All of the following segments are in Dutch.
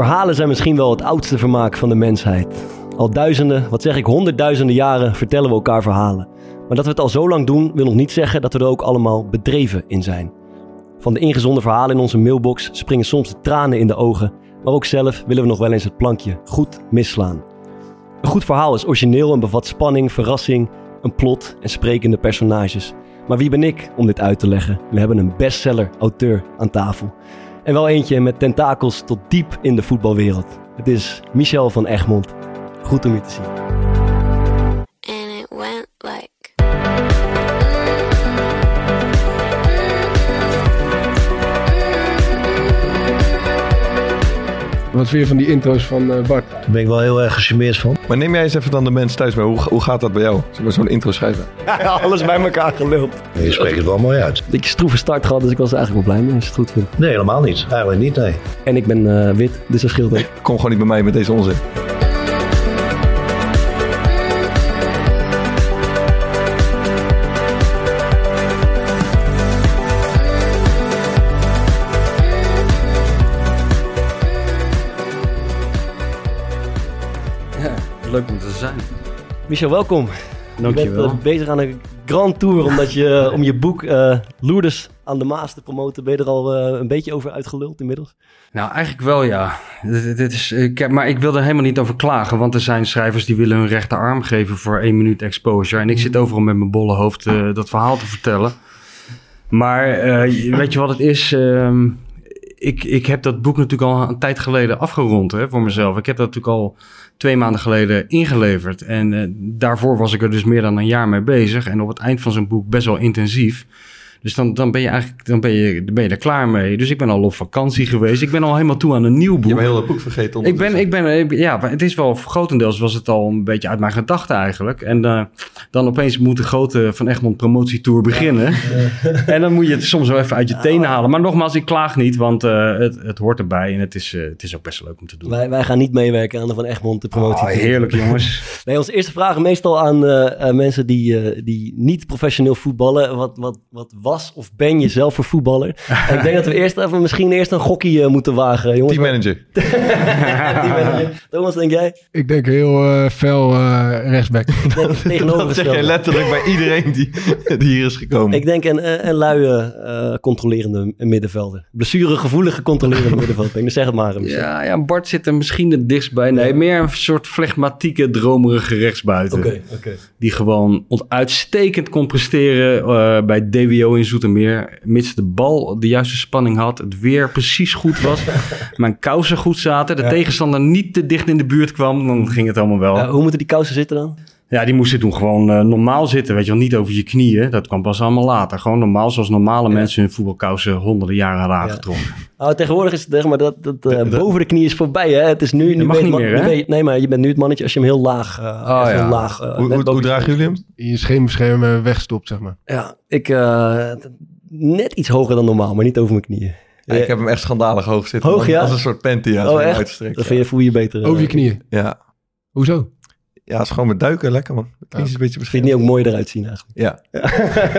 Verhalen zijn misschien wel het oudste vermaak van de mensheid. Al duizenden, wat zeg ik, honderdduizenden jaren vertellen we elkaar verhalen. Maar dat we het al zo lang doen, wil nog niet zeggen dat we er ook allemaal bedreven in zijn. Van de ingezonden verhalen in onze mailbox springen soms de tranen in de ogen, maar ook zelf willen we nog wel eens het plankje goed misslaan. Een goed verhaal is origineel en bevat spanning, verrassing, een plot en sprekende personages. Maar wie ben ik om dit uit te leggen? We hebben een bestseller-auteur aan tafel. En wel eentje met tentakels tot diep in de voetbalwereld. Het is Michel van Egmond. Goed om je te zien. Wat vind je van die intro's van eh, Bart? Daar ben ik wel heel erg gecharmeerd van. Maar neem jij eens even dan de mensen thuis mee. Hoe, hoe gaat dat bij jou? Zullen we zo'n intro schrijven? Alles bij elkaar geluld. Je spreekt het wel mooi uit. Beetje stroeve start gehad, dus ik was er eigenlijk wel blij mee als je het goed vindt. Nee, helemaal niet. Eigenlijk niet, nee. En ik ben eh, wit, dus dat scheelt ook. Kom gewoon niet bij mij met deze onzin. Michel, welkom. Je bent Dankjewel. eh, bezig aan een grand tour omdat je, om je boek eh Loerders aan de Maas te promoten. Ben je er al eh, een beetje over uitgeluld inmiddels? Nou, eigenlijk wel ja. Dit, dit is, ik heb, maar ik wil er helemaal niet over klagen, want er zijn schrijvers die willen hun rechterarm geven voor één minuut exposure. En ik zit overal met mijn bolle hoofd eh, dat verhaal te vertellen. Maar eh, weet je wat het is? Ehm, ik, ik heb dat boek natuurlijk al een tijd geleden afgerond hè, voor mezelf. Ik heb dat natuurlijk al twee maanden geleden ingeleverd. En eh, daarvoor was ik er dus meer dan een jaar mee bezig. En op het eind van zo'n boek best wel intensief. Dus dan, dan ben je eigenlijk dan ben je, dan ben je er klaar mee. Dus ik ben al op vakantie geweest. Ik ben al helemaal toe aan een nieuw Je boek. hebt heel dat boek vergeten. Ik ben, ik ben, ik- ja, maar het is wel, grotendeels was het al een beetje uit mijn gedachten eigenlijk. En eh, dan opeens moet de grote Van Egmond promotietour beginnen. En dan moet je het soms wel even uit je tenen halen. Maar nogmaals, ik klaag niet, want eh, het, het hoort erbij. En het is, eh, het is ook best leuk om te doen. Wij, wij gaan niet meewerken aan de Van Egmond de promotie. Oh, heerlijk jongens. Nee, onze eerste vragen meestal aan mensen die, eh, die niet professioneel voetballen. Wat, wat, wat was of ben je zelf voor voetballer? En ik denk dat we eerst even misschien eerst een gokkie eh, moeten wagen. Jongens, Teammanager. Teammanager. Thomas, denk jij? Ik denk heel eh, fel eh, rechtsback. Dat zeg jij letterlijk bij iedereen die, die hier is gekomen. Ik denk een, een, een luie, eh, controlerende middenvelder. Blessuregevoelige controlerende middenvelder. Ik denk, zeg het maar. Ja, ja, Bart zit er misschien het dichtst bij. Nee, meer een soort flegmatieke, dromerige rechtsbuiten. Oké, oké. Die gewoon uitstekend kon presteren eh, bij DWO in Zoetermeer. Mits de bal de juiste spanning had. Het weer precies goed was. mijn kousen goed zaten. De tegenstander niet te dicht in de buurt kwam. Dan ging het allemaal wel. Hoe moeten die kousen zitten dan? Ja, die moesten toen gewoon eh, normaal zitten. Weet je wel, niet over je knieën. Dat kwam pas allemaal later. Gewoon normaal, zoals normale mensen hun voetbalkousen honderden jaren hadden aangetrokken. Nou, tegenwoordig is het zeg maar dat, dat eh, boven de knie is voorbij. Hè? Het is nu, nu mag niet meer, hè? je- nee, maar je bent nu het mannetje als je hem heel laag. eh, ja. heel laag hoe, hoe, dragen jullie hem? In je scheenbeschermen wegstopt, zeg maar. Ja, ik eh, net iets hoger dan normaal, maar niet over mijn knieën. Ja, ik heb hem echt schandalig hoog zitten. Hoog, ja? Als een soort panty. Ja, oh, Dat ja. vind je, voel je beter. Over je knieën. Ja. Hoezo? Ja, het is gewoon met duiken lekker man. Het is een beetje Vind je niet ook mooi eruit zien eigenlijk? Ja,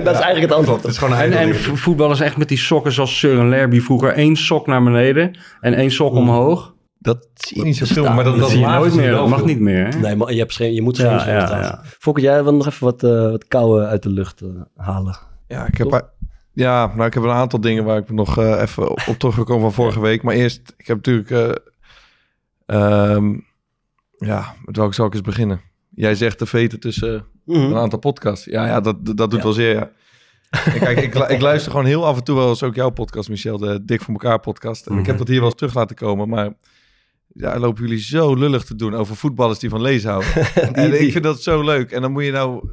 dat is eigenlijk het antwoord. het is gewoon een En, en voetballers echt met die sokken zoals Søren Lerby vroeger. één sok naar beneden en één sok omhoog. Dat zie je niet zo Dat veel, maar dat, niet. dat Dat zie je nooit meer. Dat mag niet meer. Hè? Nee, maar je, hebt geen, je moet geen Ja, ja, ja, ja. Fokker, jij wil nog even wat, eh wat kou uit de lucht eh, halen. Ja, ik heb, ja, nou, ik heb een aantal dingen waar ik nog eh, even op op teruggekomen van vorige week. Maar eerst, ik heb natuurlijk... eh, ehm, ja, met welke zal ik eens beginnen? Jij zegt de veten tussen Mhm. een aantal podcasts. Ja, ja dat, dat doet Ja. wel zeer, ja. Kijk, ik, ik luister gewoon heel af en toe wel eens ook jouw podcast, Michel. De Dik voor elkaar podcast. En ik heb dat hier wel eens terug laten komen, maar... Ja, lopen jullie zo lullig te doen over voetballers die van lezen houden. en ik vind dat zo leuk. En dan moet je nou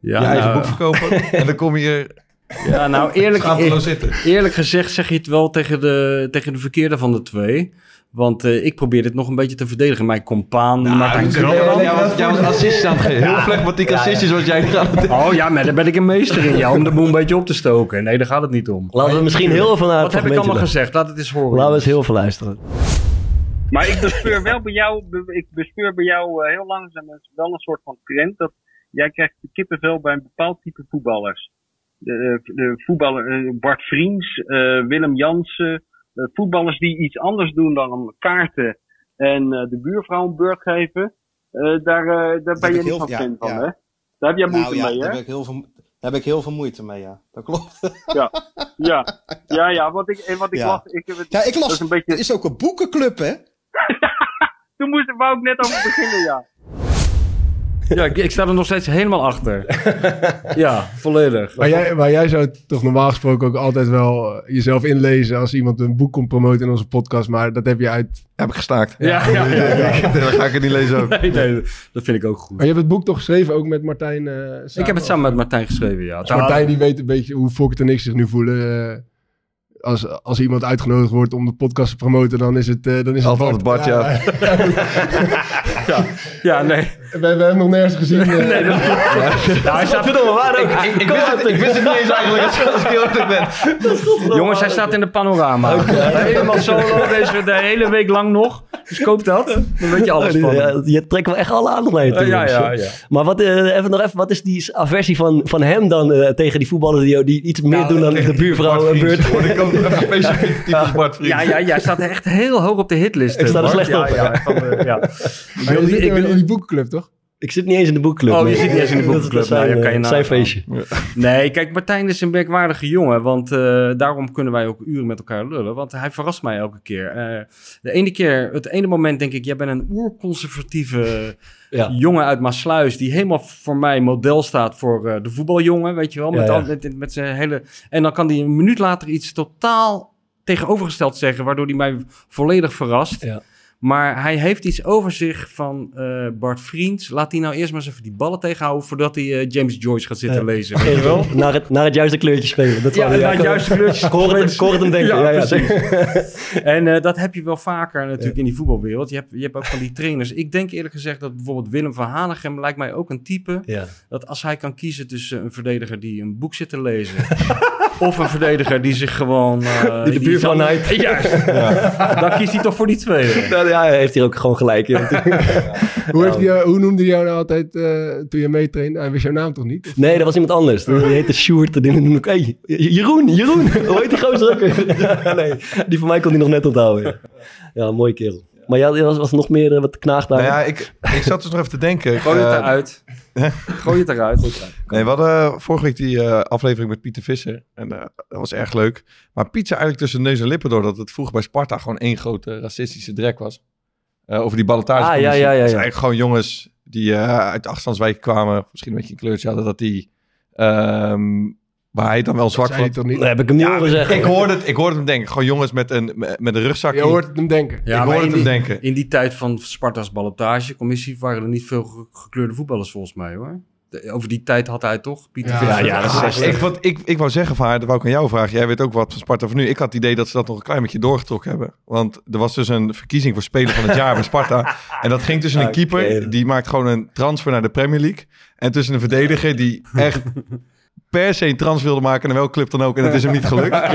Ja, je eigen nou, boek verkopen. en dan kom je hier ja, nou eerlijk, zitten. eerlijk gezegd zeg je het wel tegen de, tegen de verkeerde van de twee. Want eh, ik probeer dit nog een beetje te verdedigen. Mijn compaan Martijn Krabbe. Jij was, jij was assistjes aan het geven. Heel flegmatiek assistjes was jij het Oh ja, maar daar ben ik een meester in. Ja, om de boel een beetje op te stoken. Nee, daar gaat het niet om. Laten we misschien heel veel naar Wat heb ik allemaal gezegd? Laat het eens horen. Laten we eens heel veel luisteren. Maar ik bespeur wel bij jou, ik bespeur bij jou eh, heel langzaam wel een soort van trend dat jij krijgt de kippenvel bij een bepaald type voetballers. De, eh, de voetballer Bart Vriends, eh, Willem Jansen, voetballers die iets anders doen dan kaarten en eh, de buurvrouw een beurt geven, eh, daar, eh, daar ben je niet van ja, fan van, ja. hè? Daar heb jij moeite Nou ja, mee, daar hè? heb, ik heel veel, daar heb ik heel veel moeite mee, ja. Dat klopt. Ja, ja, ja, wat ik, wat ik Ja. las, ik het, Ja, ik dat las, is een beetje, er is ook een boekenclub, hè? toen moest wou ik net over beginnen, ja. Ja, ik, ik sta er nog steeds helemaal achter. ja, volledig. Maar jij, maar jij zou toch normaal gesproken ook altijd wel eh, jezelf inlezen als iemand een boek komt promoten in onze podcast. Maar dat heb je uit... Heb ik gestaakt. Ja, ja, ja. ja. Dan ga ik het niet lezen ook. Nee, nee, dat vind ik ook goed. Maar je hebt het boek toch geschreven ook met Martijn? eh, Ik heb het samen met Martijn geschreven, ja. Dus Martijn die weet een beetje hoe Fokker en ik zich nu voelen. eh, als, als iemand uitgenodigd wordt om de podcast te promoten, dan is het, dan is het Altijd Bart, ja. Ja, ja nee. We, we hebben hem nog nergens gezien. eh. nee dat Nou, hij staat Verdomme, waar ook? Ik, ik, wist het, ik wist het niet eens eigenlijk als, als ik heel eerlijk ben. Jongens, hij staat in de panorama. Helemaal solo, deze de hele week lang nog. Dus koop dat. Dan weet je alles van. Ja, je trekt wel echt alle aandacht naar je toe. Eh, ja, ja, ja. Maar wat, eh, even nog even, wat is die aversie van, van hem dan eh, tegen die voetballers die, die iets meer doen dan de buurvrouw Bart een beurt? Ik ook even specifiek Bart. Ja, ja, jij staat echt heel hoog op de hitlist. Ik sta er slecht ja, op, Ja, ja. ja. Ik Maar wil je niet- zit ik in die boekenclub, toch? Ik zit niet eens in de boekclub. Oh, je nee. zit niet eens in de boekclub. Dat, is Nou, zijn, ja, kan je eh, zijn feestje. Nee, kijk, Martijn is een merkwaardige jongen. Want eh, daarom kunnen wij ook uren met elkaar lullen. Want hij verrast mij elke keer. Eh, de ene keer, het ene moment denk ik... jij bent een oerconservatieve Ja. jongen uit Maasluis... die helemaal voor mij model staat voor eh, de voetbaljongen. Weet je wel? Met, Ja, ja. al- met, met zijn hele... En dan kan hij een minuut later iets totaal tegenovergesteld zeggen... waardoor hij mij volledig verrast. Ja. Maar hij heeft iets over zich van eh, Bart Vriends. Laat hij nou eerst maar eens even die ballen tegenhouden... voordat hij eh, James Joyce gaat zitten Ja. lezen. Weet je wel? Naar het, naar het juiste kleurtje spelen. Dat Ja, naar het juiste kleurtje. Het hem denken. Ja, Ja, ja, precies. En eh, dat heb je wel vaker natuurlijk in die voetbalwereld. Je hebt, je hebt ook van die trainers. Ik denk eerlijk gezegd dat bijvoorbeeld Willem van Hanegem lijkt mij ook een type. Ja. Dat als hij kan kiezen tussen een verdediger die een boek zit te lezen. of een verdediger die zich gewoon... eh, Die de buurvrouw. Juist. Dan kiest hij toch voor die tweede. Ja, hij heeft hier ook gewoon gelijk. in. Hoe, heeft die, hoe noemde hij jou nou altijd eh, toen je meetrainde? Hij wist jouw naam toch niet? Of- Nee, dat was iemand anders. Die heette Sjoerd. Die noemde ik, hey, Jeroen, Jeroen. Hoe heet die gozer ook? Ja, nee, die van mij kon hij nog net onthouden. Ja, ja mooie kerel. Maar ja, er was, was nog meer eh, wat knaagd daar. Nou ja, ik, ik zat dus nog even te denken. Gooi het Eh, eruit. Gooi het eruit. Nee, we hadden vorige week die eh, aflevering met Pieter Visser. En eh, dat was erg leuk. Maar Piet zei eigenlijk tussen neus en lippen door dat het vroeger bij Sparta gewoon één grote racistische drek was. Eh, over die ballotage. Ah, ja, ja, ja, eigenlijk gewoon jongens die eh, uit de achterstandswijk kwamen. Misschien een beetje een kleurtje hadden. Dat die... ehm, waar hij dan wel zwak van... toch niet? Dat heb ik hem niet horen zeggen. Ik hoorde, het, ik hoorde hem denken. Gewoon jongens met een, met een rugzak. Je hoort het hem denken. Ja, ik maar hoorde hem die- denken. In die tijd van Sparta's ballotagecommissie waren er niet veel ge- gekleurde voetballers volgens mij hoor. De- over die tijd had hij toch, Pieter Ja, Visser? ja, dat is Ah, ik, wat, ik, ik wou zeggen van haar, dat wou ik aan jou vragen. Jij weet ook wat van Sparta van nu. Ik had het idee dat ze dat nog een klein beetje doorgetrokken hebben. Want er was dus een verkiezing voor Speler van het Jaar bij Sparta. En dat ging tussen een keeper, die maakt gewoon een transfer naar de Premier League. En tussen een verdediger die echt per se een trans wilde maken naar welke club dan ook. En het is hem niet gelukt.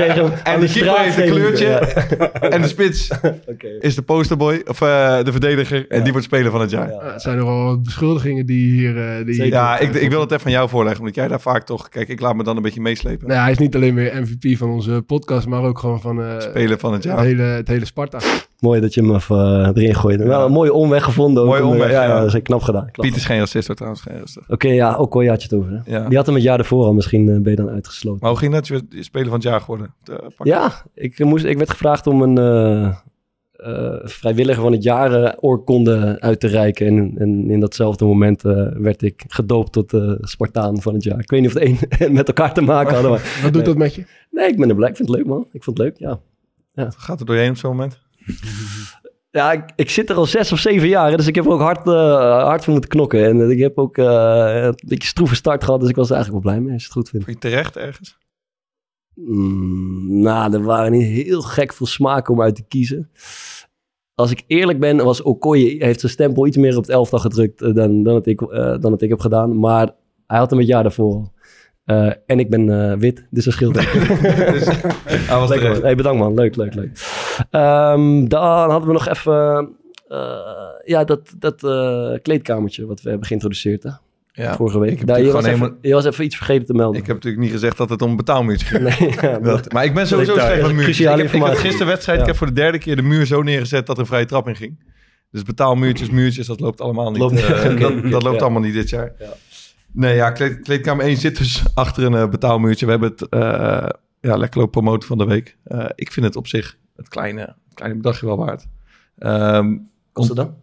En de keeper heeft een kleurtje. Ja, En de spits oké. is de posterboy, of eh, de verdediger. En die wordt Speler van het Jaar. Ja. Ja, het zijn nogal wat beschuldigingen die hier... eh, die. Ja, ik, ik wil het even van jou voorleggen, omdat jij daar vaak toch... Kijk, ik laat me dan een beetje meeslepen. Nou, hij is niet alleen meer MVP van onze podcast, maar ook gewoon van eh, Speler van het het, jaar. hele, het hele Sparta. Mooi dat je hem even eh, erin gooide. Wel een mooie omweg gevonden. ook. Mooie omweg, Ja, ja, ja. dat is knap gedaan. Knap Piet is geen racist hoor, trouwens. Geen racist. Oké, ja, ook al had je het over. Hè? Ja. Die had hem het jaar ervoor al. Misschien eh, ben je dan uitgesloten. Maar hoe ging dat? Je werd speler van het jaar geworden? Eh, Ja, ik, moest, ik werd gevraagd om een eh, eh, vrijwilliger van het jaar eh, oorkonde uit te reiken. En, en in datzelfde moment eh, werd ik gedoopt tot eh Spartaan van het jaar. Ik weet niet of het een met elkaar te maken hadden. Maar... Wat doet Nee. dat met je? Nee, ik ben er blij. Ik vind het leuk, man. Ik vond het leuk, ja. Gaat er doorheen op zo'n moment? Ja, ik, ik zit er al zes of zeven jaar, dus ik heb er ook hard, eh, hard voor moeten knokken. En eh, ik heb ook eh, een beetje stroeve start gehad, dus ik was er eigenlijk wel blij mee, als je het goed vindt. Vond je terecht ergens? Mm, nou, er waren niet heel gek veel smaken om uit te kiezen. Als ik eerlijk ben, was Okoye heeft zijn stempel iets meer op het elftal gedrukt dan, dan, het ik, dan het ik heb gedaan. Maar hij had hem het jaar daarvoor Eh, en ik ben eh, wit, dus dat scheelt. dus, Lekker. Hey, bedankt man. Leuk, leuk, leuk. Ehm, dan hadden we nog even... eh, ja, dat, dat kleedkamertje wat we hebben geïntroduceerd. Hè? Ja, vorige week. Daar, je, was even, je was even iets vergeten te melden. Ik heb natuurlijk niet gezegd dat het om een betaalmuurtje ging. Nee, ja, Dat- maar ik ben sowieso slecht met muurtjes. Ik heb, ik informatie. gisteren wedstrijd, Ja. ik heb voor de derde keer de muur zo neergezet dat er vrije trap in ging. Dus betaalmuurtjes, muurtjes, dat loopt allemaal niet. Loopt- dat, dat loopt allemaal niet dit jaar. Ja. Nee, ja, kleed, kleedkamer 1 zit dus achter een eh, betaalmuurtje. We hebben het uh, ja, lekker lopen promoten van de week. Uh, ik vind het op zich het kleine, het kleine bedragje wel waard. Um, Kost het dan?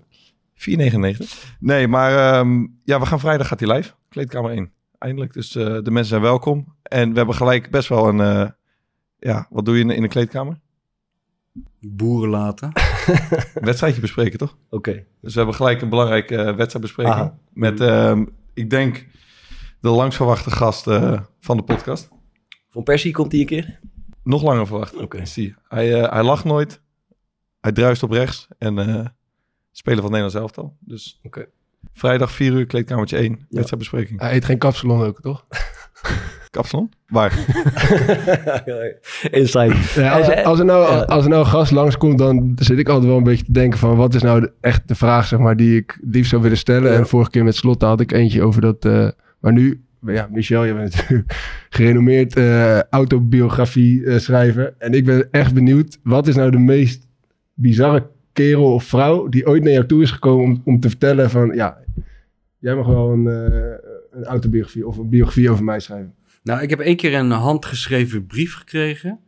4,99. Nee, maar um, ja, we gaan vrijdag gaat hij live. Kleedkamer 1. Eindelijk. Dus uh, de mensen zijn welkom. En we hebben gelijk best wel een... Uh, ja, wat doe je in, in de kleedkamer? Boeren laten. wedstrijdje bespreken, toch? Oké. Okay. Dus we hebben gelijk een belangrijke uh, wedstrijdbespreking. Aha. Met, uh, ik denk, de langsverwachte gast uh, van de podcast. Van Persie komt hij een keer? Nog langer verwacht. Oké. Okay. Zie. Hij, uh, hij lacht nooit. Hij druist op rechts. En uh, speler van het Nederlands elftal. Dus okay. vrijdag 4 uur, kleedkamertje 1. Ja. Wedstrijdbespreking. Hij eet geen kapsalon ook, toch? Kapsalon? Waar? Insight. Ja, als, als, er nou, als er nou een gast langskomt, dan zit ik altijd wel een beetje te denken van... wat is nou de, echt de vraag zeg maar, die ik liefst zou willen stellen. Ja. En vorige keer met Slot had ik eentje over dat... Uh, maar nu, ja, Michel, je bent natuurlijk gerenommeerd uh, autobiografie uh, schrijver. En ik ben echt benieuwd, wat is nou de meest bizarre kerel of vrouw... die ooit naar jou toe is gekomen om, om te vertellen van... ja, jij mag wel een, een autobiografie of een biografie over mij schrijven. Nou, ik heb één keer een handgeschreven brief gekregen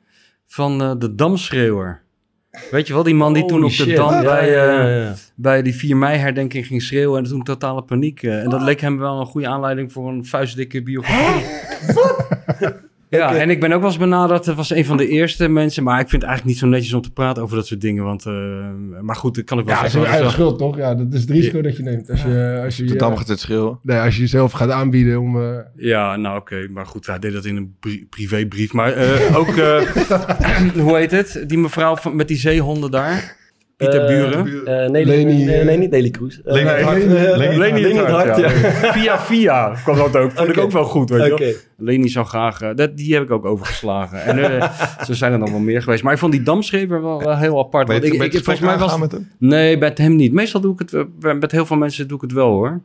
van uh, de Damschreeuwer. Weet je wel, die man die Holy toen op de. Dam Ja, bij, uh, ja, ja. bij die 4 mei herdenking ging schreeuwen en toen totale paniek. Uh, en dat leek hem wel een goede aanleiding voor een vuistdikke biografie. Ja, okay. en ik ben ook wel eens benaderd. Dat was een van de eerste mensen. Maar ik vind het eigenlijk niet zo netjes om te praten over dat soort dingen. Want, uh, maar goed, dat kan ik wel ja, zeggen. Ja, is je eigen schuld, toch? Ja, dat is het risico ja. dat je neemt. Als je, als je, gaat het schreeuwen. Nee, als je jezelf gaat aanbieden om... Uh... Ja, nou oké. Okay. Maar goed, hij deed dat in een pri privébrief. Maar uh, ook, hoe heet het? Die mevrouw van, met die zeehonden daar. Pieter Buren. Uh, nee, Leni, nee, nee, niet Nelly Kroes. Uh, Leni het Hart. Leni het Hart, ja. Via via kwam dat ook. Vond okay. ik ook wel goed, weet je okay. Leni zou graag... Uh, dat, die heb ik ook overgeslagen. en uh, zo zijn er nog wel meer geweest. Maar ik vond die damschrever wel, wel heel apart. Ben je, want ik, ik, ik, volgens mij was met hem? Nee, met hem niet. Meestal doe ik het... met heel veel mensen doe ik het wel, hoor.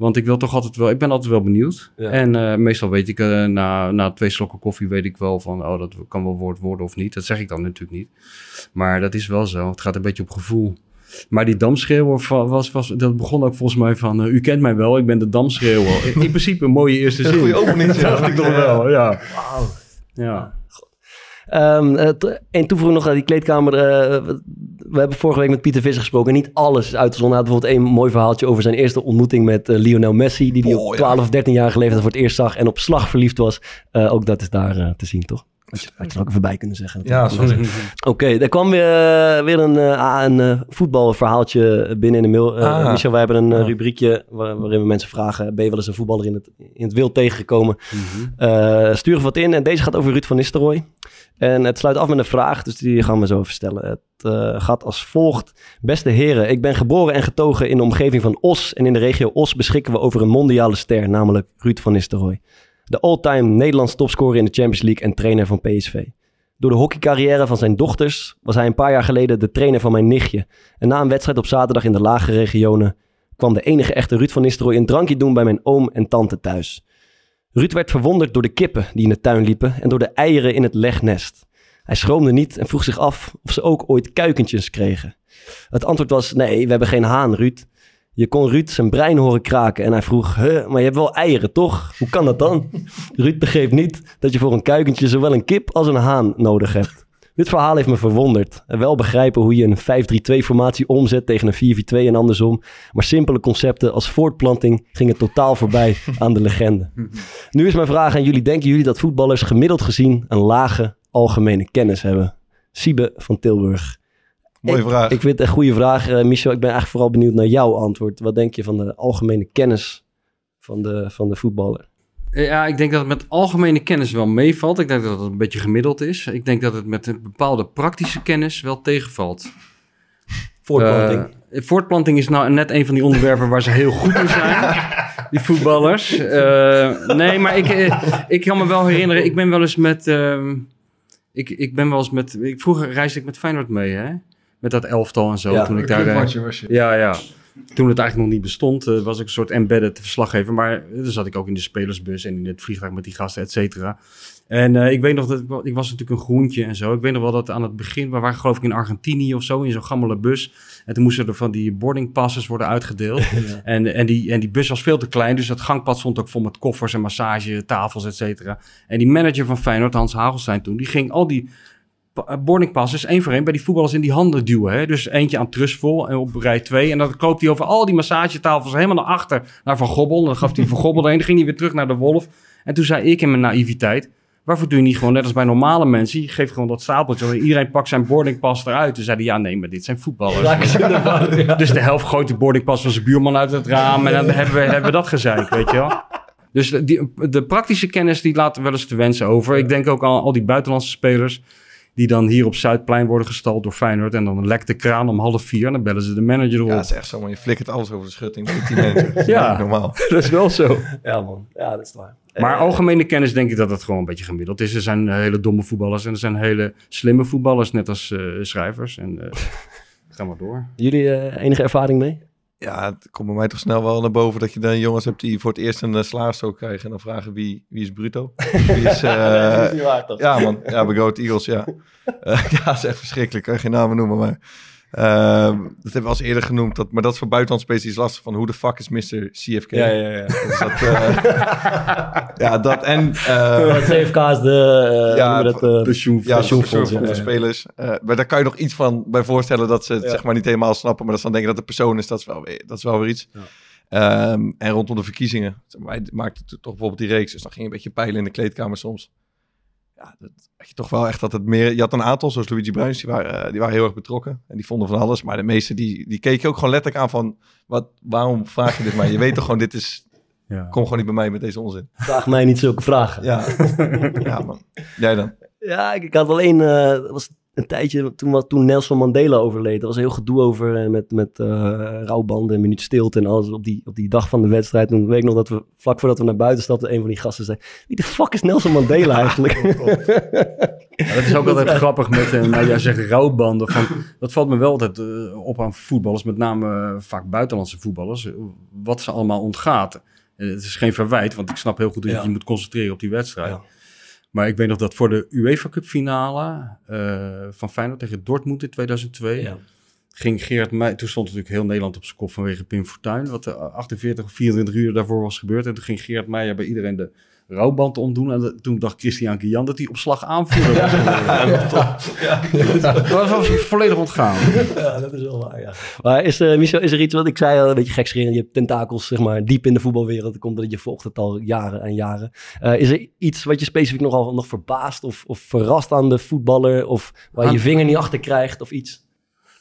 Want ik wil toch altijd wel... Ik ben altijd wel benieuwd. Ja. En uh, meestal weet ik... Uh, na, na twee slokken koffie weet ik wel van... Oh, dat kan wel woord worden of niet. Dat zeg ik dan natuurlijk niet. Maar dat is wel zo. Het gaat een beetje op gevoel. Maar die damschreeuwer was, was, dat begon ook volgens mij van... Uh, u kent mij wel, ik ben de damschreeuwer. in, in principe een mooie eerste zin. Een goede opening. dacht ik toch wel, ja. Wauw. Ja. Um, en toevoeging nog aan die kleedkamer. Uh, we hebben vorige week met Pieter Visser gesproken. Niet alles is uitgezonden. Hij had bijvoorbeeld één mooi verhaaltje over zijn eerste ontmoeting met uh, Lionel Messi. Die hij Oh, op ja. 12 of 13 jaar geleden voor het eerst zag. En op slag verliefd was. Uh, ook dat is daar te zien, toch? Had je, had je er ook even bij kunnen zeggen. Ja, sorry. Oké, okay, er kwam weer, uh, weer een, uh, een uh, voetbalverhaaltje binnen in de mail. Ah. Michel, wij hebben een ah. rubriekje waar, waarin we mensen vragen... ben je wel eens een voetballer in het, in het wild tegengekomen? Mm-hmm. stuur even wat in. En deze gaat over Ruud van Nistelrooy. En het sluit af met een vraag, dus die gaan we zo even stellen. Het gaat als volgt. Beste heren, ik ben geboren en getogen in de omgeving van Os. En in de regio Os beschikken we over een mondiale ster, namelijk Ruud van Nistelrooy. De all-time Nederlands topscorer in de Champions League en trainer van PSV. Door de hockeycarrière van zijn dochters was hij een paar jaar geleden de trainer van mijn nichtje. En na een wedstrijd op zaterdag in de lage regionen kwam de enige echte Ruud van Nistelrooy een drankje doen bij mijn oom en tante thuis. Ruud werd verwonderd door de kippen die in de tuin liepen en door de eieren in het legnest. Hij schroomde niet en vroeg zich af of ze ook ooit kuikentjes kregen. Het antwoord was nee, we hebben geen haan, Ruud. Je kon Ruud zijn brein horen kraken en hij vroeg, huh, maar je hebt wel eieren, toch? Hoe kan dat dan? Ruud begreep niet dat je voor een kuikentje zowel een kip als een haan nodig hebt. Dit verhaal heeft me verwonderd. En wel begrijpen hoe je een 5-3-2 formatie omzet tegen een 4-4-2 en andersom. Maar simpele concepten als voortplanting gingen totaal voorbij aan de legende. Nu is mijn vraag aan jullie. Denken jullie dat voetballers gemiddeld gezien een lage algemene kennis hebben? Siebe van Tilburg. Mooie ik, vraag. Ik vind het een goede vraag, uh, Michel. Ik ben eigenlijk vooral benieuwd naar jouw antwoord. Wat denk je van de algemene kennis van de, van de voetballer? Ja, ik denk dat het met algemene kennis wel meevalt. Ik denk dat het een beetje gemiddeld is. Ik denk dat het met een bepaalde praktische kennis wel tegenvalt. Voortplanting. Uh, voortplanting is nou net een van die onderwerpen waar ze heel goed in zijn. die voetballers. Uh, nee, maar ik, ik kan me wel herinneren. Ik ben wel eens met... Uh, ik, ik ben wel eens met... Ik, vroeger reisde ik met Feyenoord mee, hè? Met dat elftal en zo. Ja, toen ik daar, was je, was je. Ja, ja. toen het eigenlijk nog niet bestond, eh, was ik een soort embedded verslaggever. Maar eh, dan zat ik ook in de spelersbus en in het vliegtuig met die gasten, et cetera. En eh, ik weet nog dat ik, wa- ik was natuurlijk een groentje en zo. Ik weet nog wel dat aan het begin, we waren geloof ik in Argentinië of zo, in zo'n gammele bus. En toen moesten er van die boarding passes worden uitgedeeld. en, en, die, en die bus was veel te klein, dus dat gangpad stond ook vol met koffers en massage, tafels, et cetera. En die manager van Feyenoord, Hans Hagelstein toen, die ging al die eh, boarding passes één voor één bij die voetballers in die handen duwen. Hè? Dus eentje aan Trustful en op rij 2. En dan koopt hij over al die massagetafels helemaal naar achter naar Van Gobbel. En dan gaf hij Van Gobbel erheen. Dan ging hij weer terug naar de Wolf. En toen zei ik in mijn naïviteit... Waarvoor doe je niet gewoon net als bij normale mensen? Je geeft gewoon dat stapeltje. Iedereen pakt zijn boardingpas eruit. Toen zeiden ja, nee, maar dit zijn voetballers. Ja. Dus de helft gooit de boardingpas van zijn buurman uit het raam. En dan hebben we, hebben we dat gezeik, weet je wel. Dus de, die, de praktische kennis die laat wel eens te wensen over. Ik denk ook aan al die buitenlandse spelers... die dan hier op Zuidplein worden gestald door Feyenoord... en dan lekt de kraan om half vier... en dan bellen ze de manager erop. Ja, dat is echt zo, maar je flikkert alles over de schutting. Dat. Dat Ja. normaal. dat is wel zo. Ja, man. Ja, dat is waar. Maar Eh, algemene kennis denk ik dat het gewoon een beetje gemiddeld is. Er zijn hele domme voetballers en er zijn hele slimme voetballers, net als eh, schrijvers. En eh ga maar door. Jullie eh, enige ervaring mee? Ja, het komt bij mij toch snel wel naar boven dat je dan jongens hebt die voor het eerst een uh, krijgen. En dan vragen wie, wie is bruto? Wie is, eh, niet waar, toch? ja man, ja, bij Goat Eagles, ja. Ja, dat is echt verschrikkelijk. Kan je geen namen noemen, maar... ehm, dat hebben we al eens eerder genoemd. Dat, maar dat is voor buitenlandspelers iets lastig van hoe de fuck is Mr. CFK? Ja, ja, ja. Dus dat, eh, ja, dat en... eh, CFK is de... eh, Ja, dat, Pensioen. Ja, spelers. Eh, maar daar kan je nog iets van bij voorstellen dat ze het Ja. zeg maar niet helemaal snappen. Maar dat ze dan denken dat de persoon is, dat is wel weer, dat is wel weer iets. Ehm, en rondom de verkiezingen. Zeg maar, Wij maakten toch bijvoorbeeld die reeks. Dus dan ging je een beetje peilen in de kleedkamer soms. Ja, dat had je toch wel echt dat het meer... Je had een aantal, zoals Luigi Bruins, die waren, eh, die waren heel erg betrokken. En die vonden van alles. Maar de meeste, die, die keken ook gewoon letterlijk aan van... Wat, waarom vraag je dit mij? Je weet toch gewoon, dit is... Ja. Kom gewoon niet bij mij met deze onzin. Vraag mij niet zulke vragen. Ja, ja man. Jij dan? Ja, ik, ik had alleen, eh, dat was een tijdje, toen, was- toen Nelson Mandela overleed, er was heel gedoe over eh, met, met eh, rouwbanden en minuut stilte en alles op die, op die dag van de wedstrijd. Toen weet ik nog dat we, vlak voordat we naar buiten stapten, een van die gasten zei, wie de fuck is Nelson Mandela eigenlijk? Ja, dat is ook altijd grappig met, eh, nou jij zegt rouwbanden. Van, dat valt me wel altijd op aan voetballers, met name vaak buitenlandse voetballers, wat ze allemaal ontgaat. Het is geen verwijt, want ik snap heel goed dat je Ja. je moet concentreren op die wedstrijd. Maar ik weet nog dat voor de UEFA Cup finale eh, van Feyenoord tegen Dortmund in 2002... Ja. ging Gerard Meij... Toen stond natuurlijk heel Nederland op zijn kop vanwege Pim Fortuyn... wat er 48 of 24 uur daarvoor was gebeurd. En toen ging Gerard Meijer bij iedereen de rouwband omdoen. En de- toen dacht Christian Kian dat hij op slag aanvoerder was geworden. Dat was volledig ontgaan. Ja, dat is wel waar, ja. Maar is, eh, Michel, is er iets wat ik zei, al een beetje gekscherend, je hebt tentakels zeg maar diep in de voetbalwereld, dat komt dat je volgt het al jaren en jaren. Eh, is er iets wat je specifiek nogal nog verbaast of, of verrast aan de voetballer, of waar je vinger niet achter krijgt of iets?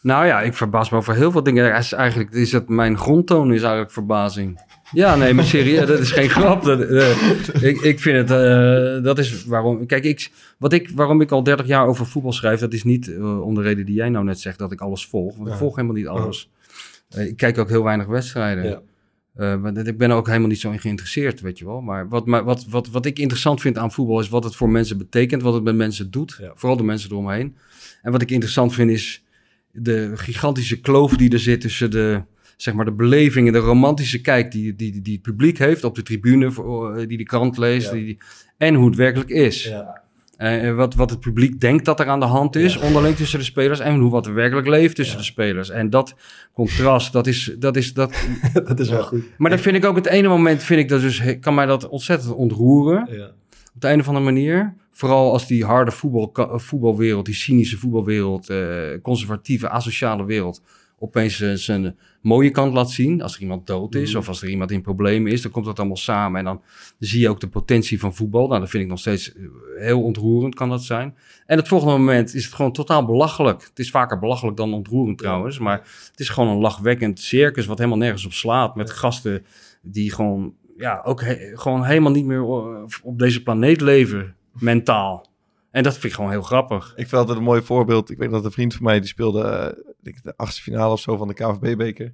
Nou ja, ik verbaas me over heel veel dingen. Is eigenlijk is het mijn grondtoon is eigenlijk verbazing. Ja, nee, maar serieus, dat is geen grap. Dat, eh, ik, ik vind het, eh, dat is waarom. Kijk, ik, wat ik, waarom ik al 30 jaar over voetbal schrijf, dat is niet eh, om de reden die jij nou net zegt, dat ik alles volg. Want ik volg helemaal niet alles. Eh, ik kijk ook heel weinig wedstrijden. Ja. Maar dat- ik ben er ook helemaal niet zo in geïnteresseerd, weet je wel. Maar wat, maar wat, wat, wat ik interessant vind aan voetbal is wat het voor mensen betekent, wat het met mensen doet. Ja. Vooral de mensen eromheen. En wat ik interessant vind is de gigantische kloof die er zit tussen de, zeg maar, de beleving en de romantische kijk die, die, die het publiek heeft op de tribune, eh, die de krant leest, Ja. die, en hoe het werkelijk is. Ja. Eh, wat, wat het publiek denkt dat er aan de hand is, onderling tussen de spelers, en hoe wat er werkelijk leeft tussen de spelers. En dat contrast, dat is, dat is, dat, dat is wel goed. maar dan vind ik ook het ene moment, vind ik dat dus, kan mij dat ontzettend ontroeren. Ja. Op de een of andere manier. Vooral als die harde voetbal, ka- voetbalwereld, die cynische voetbalwereld, eh, conservatieve, asociale wereld, opeens eh, zijn mooie kant laat zien. Als er iemand dood is of als er iemand in problemen is, dan komt dat allemaal samen. En dan zie je ook de potentie van voetbal. Nou, dat vind ik nog steeds eh, heel ontroerend, kan dat zijn. En het volgende moment is het gewoon totaal belachelijk. Het is vaker belachelijk dan ontroerend trouwens. Maar het is gewoon een lachwekkend circus wat helemaal nergens op slaat. Met gasten die gewoon, ja, ook he- gewoon helemaal niet meer op deze planeet leven, mentaal. En dat vind ik gewoon heel grappig. Ik vind altijd een mooi voorbeeld. Ik weet dat een vriend van mij die speelde eh, ik denk de achtste finale of zo van de KVB-beker.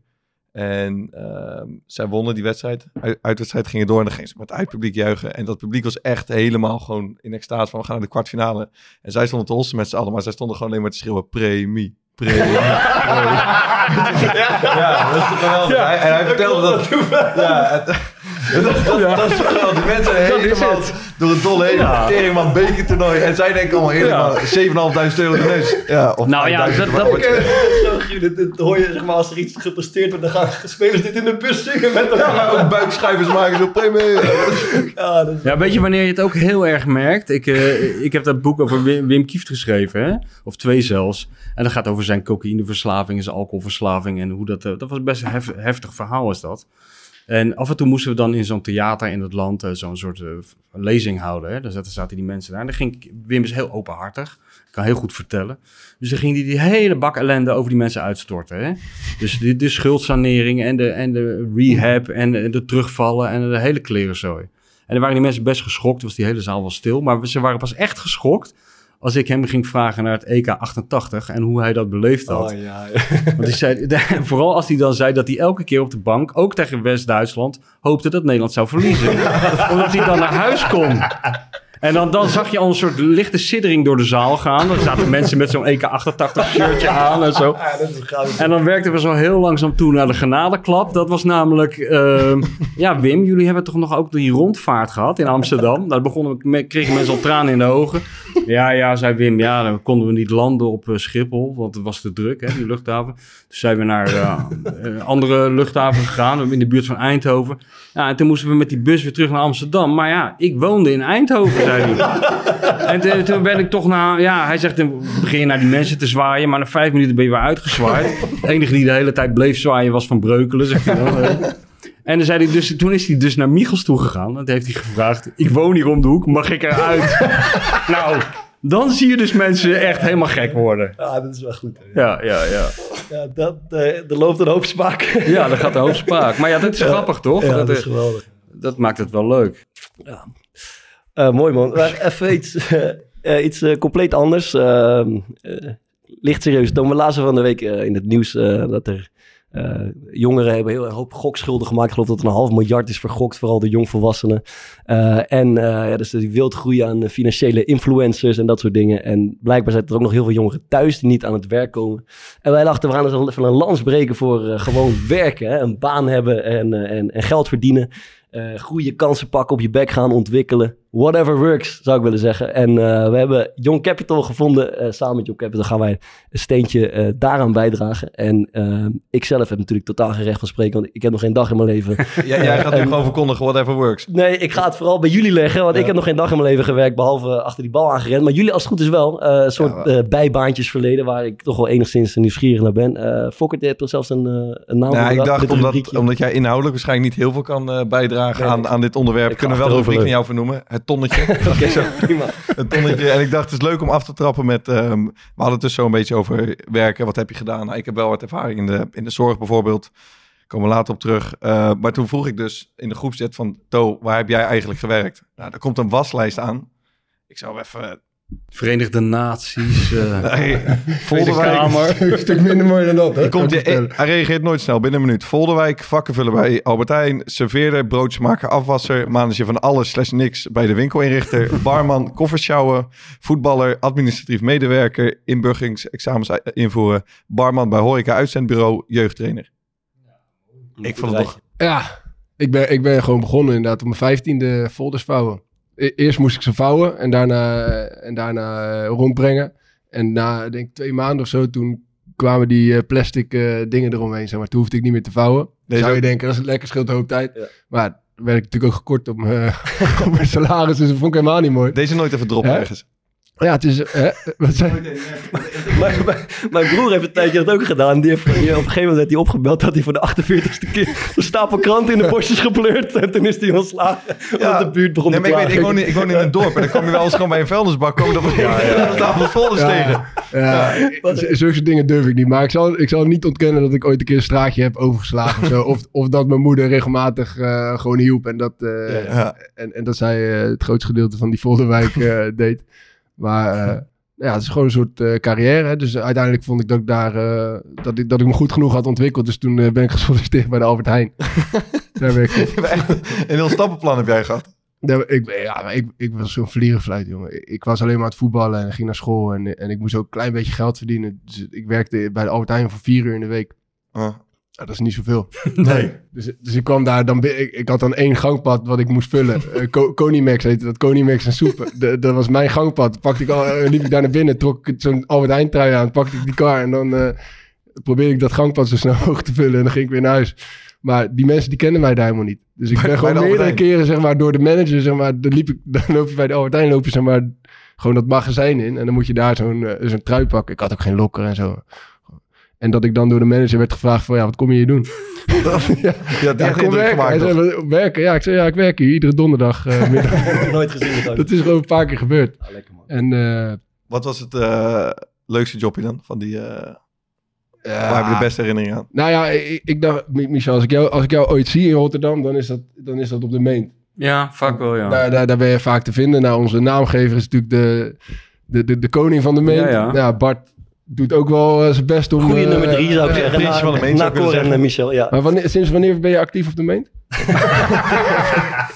En ehm, zij wonnen die wedstrijd. Uit, uitwedstrijd gingen door en dan gingen ze met het uitpubliek juichen. En dat publiek was echt helemaal gewoon in extase van we gaan naar de kwartfinale. En zij stonden te hossen met z'n allen, maar zij stonden gewoon alleen maar te schreeuwen premie, Ja, dat is toch geweldig. Hij, en hij vertelde dat... Ja, het- dat, dat, dat is toch geweldig. Die mensen helemaal door het dolle heen. Ja. Teringman bekertoernooi. En zij denken allemaal helemaal 7.500 euro de neus. Ja, of Nou ja, 5.000, dat- maar dat- dit, dit hoor je, zeg maar, als er iets gepresteerd wordt, dan gaan spelers dit in de bus zingen met Ja, elkaar. ook buikschuivers maken zo premie. Ja, dat is- Ja, weet je wanneer je het ook heel erg merkt? Ik, eh, ik heb dat boek over Wim, Wim Kieft geschreven, hè? of twee zelfs. En dat gaat over zijn cocaïneverslaving en zijn alcoholverslaving. En hoe dat, eh, dat was best een hef- heftig verhaal is dat. En af en toe moesten we dan in zo'n theater in het land eh, zo'n soort eh, lezing houden. Hè? Daar zaten, die mensen daar. En dan ging Wim is heel openhartig. Kan heel goed vertellen. Dus dan ging hij die hele bak ellende over die mensen uitstorten. Hè? Dus de, de schuldsanering en de, en de rehab en de, de terugvallen en de hele klerenzooi. En dan waren die mensen best geschokt, was die hele zaal wel stil. Maar ze waren pas echt geschokt als ik hem ging vragen naar het EK 88 en hoe hij dat beleefd had. Oh, ja. Want hij zei, vooral als hij dan zei dat hij elke keer op de bank, ook tegen West-Duitsland, hoopte dat Nederland zou verliezen. Omdat hij dan naar huis kon. En dan, dan zag je al een soort lichte siddering door de zaal gaan. Dan zaten mensen met zo'n EK 88 shirtje aan en zo. Ja, dat is goud. En dan werkten we zo heel langzaam toe naar de genadeklap. Dat was namelijk... ehm, ja, Wim, jullie hebben toch nog ook die rondvaart gehad in Amsterdam? Daar begonnen we, kregen mensen al tranen in de ogen. Ja, ja, zei Wim. Ja, dan konden we niet landen op eh, Schiphol. Want het was te druk, hè, die luchthaven. Dus zijn we naar een andere luchthaven gegaan. In de buurt van Eindhoven. Ja, en toen moesten we met die bus weer terug naar Amsterdam. Maar ja, ik woonde in Eindhoven, zei hij. En toen- toen ben ik toch naar... Ja, hij zegt, dan begin je naar die mensen te zwaaien. Maar na vijf minuten ben je weer uitgezwaaid. De enige die de hele tijd bleef zwaaien was Van Breukelen, zegt hij dan. En dan zei hij dus, toen is hij dus naar Michels toegegaan. En toen heeft hij gevraagd, ik woon hier om de hoek, mag ik eruit? nou, dan zie je dus mensen echt helemaal gek worden. Ja, dat is wel goed. hè. Ja, ja, ja. Ja, dat, eh, er loopt een hoop smaak. Ja, dan gaat de hoofdspraak. Maar ja, dat is grappig, toch? Ja, dat, dat is geweldig. dat maakt het wel leuk. Eh, mooi man. Maar even iets, eh, iets compleet anders. Ehm, eh, licht serieus. Toen we lazen van de week in het nieuws dat er eh, jongeren hebben heel een hoop gokschulden gemaakt. Ik geloof dat er een half miljard is vergokt, vooral de jongvolwassenen. Eh, en eh, ja, dus die wild groeien aan financiële influencers en dat soort dingen. En blijkbaar zijn er ook nog heel veel jongeren thuis die niet aan het werk komen. En wij dachten, we gaan even een lans breken voor gewoon werken. Een baan hebben en, en, en geld verdienen. Goede kansen pakken, op je bek gaan, ontwikkelen. Whatever works, zou ik willen zeggen. En eh, we hebben Young Capital gevonden. Eh, samen met Young Capital gaan wij een steentje eh, daaraan bijdragen. En ik zelf heb natuurlijk totaal geen recht van spreken, want ik heb nog geen dag in mijn leven. Jij, jij gaat nu gewoon verkondigen, whatever works. Nee, ik ga het vooral bij jullie leggen, want ik heb nog geen dag in mijn leven gewerkt, behalve achter die bal aangerend. Maar jullie als het goed is wel, een soort bijbaantjes verleden, waar ik toch wel enigszins nieuwsgierig naar ben. Eh Fokker, hebt er zelfs een, een naam Ja, voor ik dacht, omdat, omdat jij inhoudelijk waarschijnlijk niet heel veel kan bijdragen Nee, aan, aan dit onderwerp, kunnen we wel een rubriek van jou vernoemen. Het tonnetje. Oké, zo, prima. het tonnetje. En ik dacht, het is leuk om af te trappen met... ehm, we hadden het dus zo een beetje over werken. Wat heb je gedaan? Nou, ik heb wel wat ervaring in de, in de zorg bijvoorbeeld. Komen we later op terug. Eh, maar toen vroeg ik dus in de groepset van... To, waar heb jij eigenlijk gewerkt? Nou, er komt een waslijst aan. Ik zou even... Verenigde Naties, eh Nee, Volderwijk. Kamer. een stuk minder mooi dan dat. Hè? Komt, ik hij, reageert nooit snel, binnen een minuut. Volderwijk, vakkenvullen bij Albertijn, serveerder, broodjesmaker, afwasser, manager van alles slash niks bij de winkelinrichter, barman, koffers sjouwen, voetballer, administratief medewerker, inburgeringsexamens eh, invoeren, barman bij horeca uitzendbureau, jeugdtrainer. Ik vond het toch... Ja, ik ben, ik ben gewoon begonnen inderdaad op mijn vijftiende folders vouwen. E- Eerst moest ik ze vouwen en daarna, en daarna eh, rondbrengen. En na, denk ik, twee maanden of zo, toen kwamen die eh, plastic eh, dingen eromheen. Zeg maar. Toen hoefde ik niet meer te vouwen. Deze Zou je denken, dat is lekker, scheelt een hoop tijd. Ja. Maar werd ik natuurlijk ook gekort op mijn, op mijn salaris, dus dat vond ik helemaal niet mooi. Deze nooit even droppen ergens. Ja, het is... Hè, wat zei mijn, mijn, mijn broer heeft een tijdje dat ook gedaan. Die heeft, die- op een gegeven moment werd hij opgebeld dat hij voor de 48ste keer een stapel kranten in de bosjes gepleurd. En toen is hij ontslagen. Want de buurt begon Nee, te maar ik, weet, ik, woon in, ik woon in een dorp en dan kom je wel eens gewoon bij een vuilnisbak. Kom je dan ja, ja, een tafel folders tegen. Ja, zulke soort dingen durf ik niet. Maar ik zal, ik zal niet ontkennen dat ik ooit een keer een straatje heb overgeslagen. of, zo. of, of dat mijn moeder regelmatig eh, gewoon hielp. En dat, eh, Ja. en, en dat zij eh, het grootste gedeelte van die Volderwijk eh, deed. Maar eh, ja, het is gewoon een soort eh, carrière. Hè. Dus uiteindelijk vond ik dat ik daar eh, dat, ik, dat ik me goed genoeg had ontwikkeld. Dus toen ben ik gesolliciteerd bij de Albert Heijn. daar werk ik. Een heel stappenplan heb jij gehad. Ja, ik, ja, ik, ik was zo'n vlierenfluit, jongen. Ik, ik was alleen maar aan het voetballen en ging naar school. En, en ik moest ook een klein beetje geld verdienen. Dus ik werkte bij de Albert Heijn voor vier uur in de week. Ah. Dat is niet zoveel. Nee. Dus, dus ik kwam daar, dan, ik, ik had dan één gangpad wat ik moest vullen. Uh, Co- Conimax heette dat, Conimax en soep. De- dat was mijn gangpad. Pakte ik al, eh, liep ik daar naar binnen, trok ik zo'n Albert Heijn trui aan, pakte ik die kar en dan eh, probeerde ik dat gangpad zo snel mogelijk te vullen en dan ging ik weer naar huis. Maar die mensen die kenden mij daar helemaal niet. Dus ik ben bij gewoon meerdere keren zeg maar, door de manager, zeg maar, dan, liep ik, dan loop je bij de Albert Heijn, loop je zeg maar, gewoon dat magazijn in. En dan moet je daar zo'n eh, zo'n trui pakken. Ik had ook geen lokker en zo. En dat ik dan door de manager werd gevraagd van, ja, wat kom je hier doen? ja, Ja, die ja, kom werken. Hij gemaakt. zei, "Wat- werken? Ja, ik zei, ja, ik werk hier iedere donderdag. eh, middag. Nooit gezien. Dat, dat is gewoon een paar keer gebeurd. Ah, lekker man. En eh, Wat was het eh, leukste jobje dan? Van die, eh, ja, Waar heb je de beste herinnering aan? Nou ja, ik, ik dacht, Mi- Michel, als ik, jou, als ik jou ooit zie in Rotterdam, dan is dat, dan is dat op de main. Ja, vaak wel, ja. Daar, daar, daar ben je vaak te vinden. Nou, onze naamgever is natuurlijk de, de, de, de koning van de main. Ja, ja. Nou, Bart doet ook wel eh, zijn best om... Goeie eh, nummer drie zou ik eh, zeggen. Prinsje van de Main Na, zou na ik willen Cor en zeggen. Michel, ja. Maar wanneer, sinds wanneer ben je actief op de main?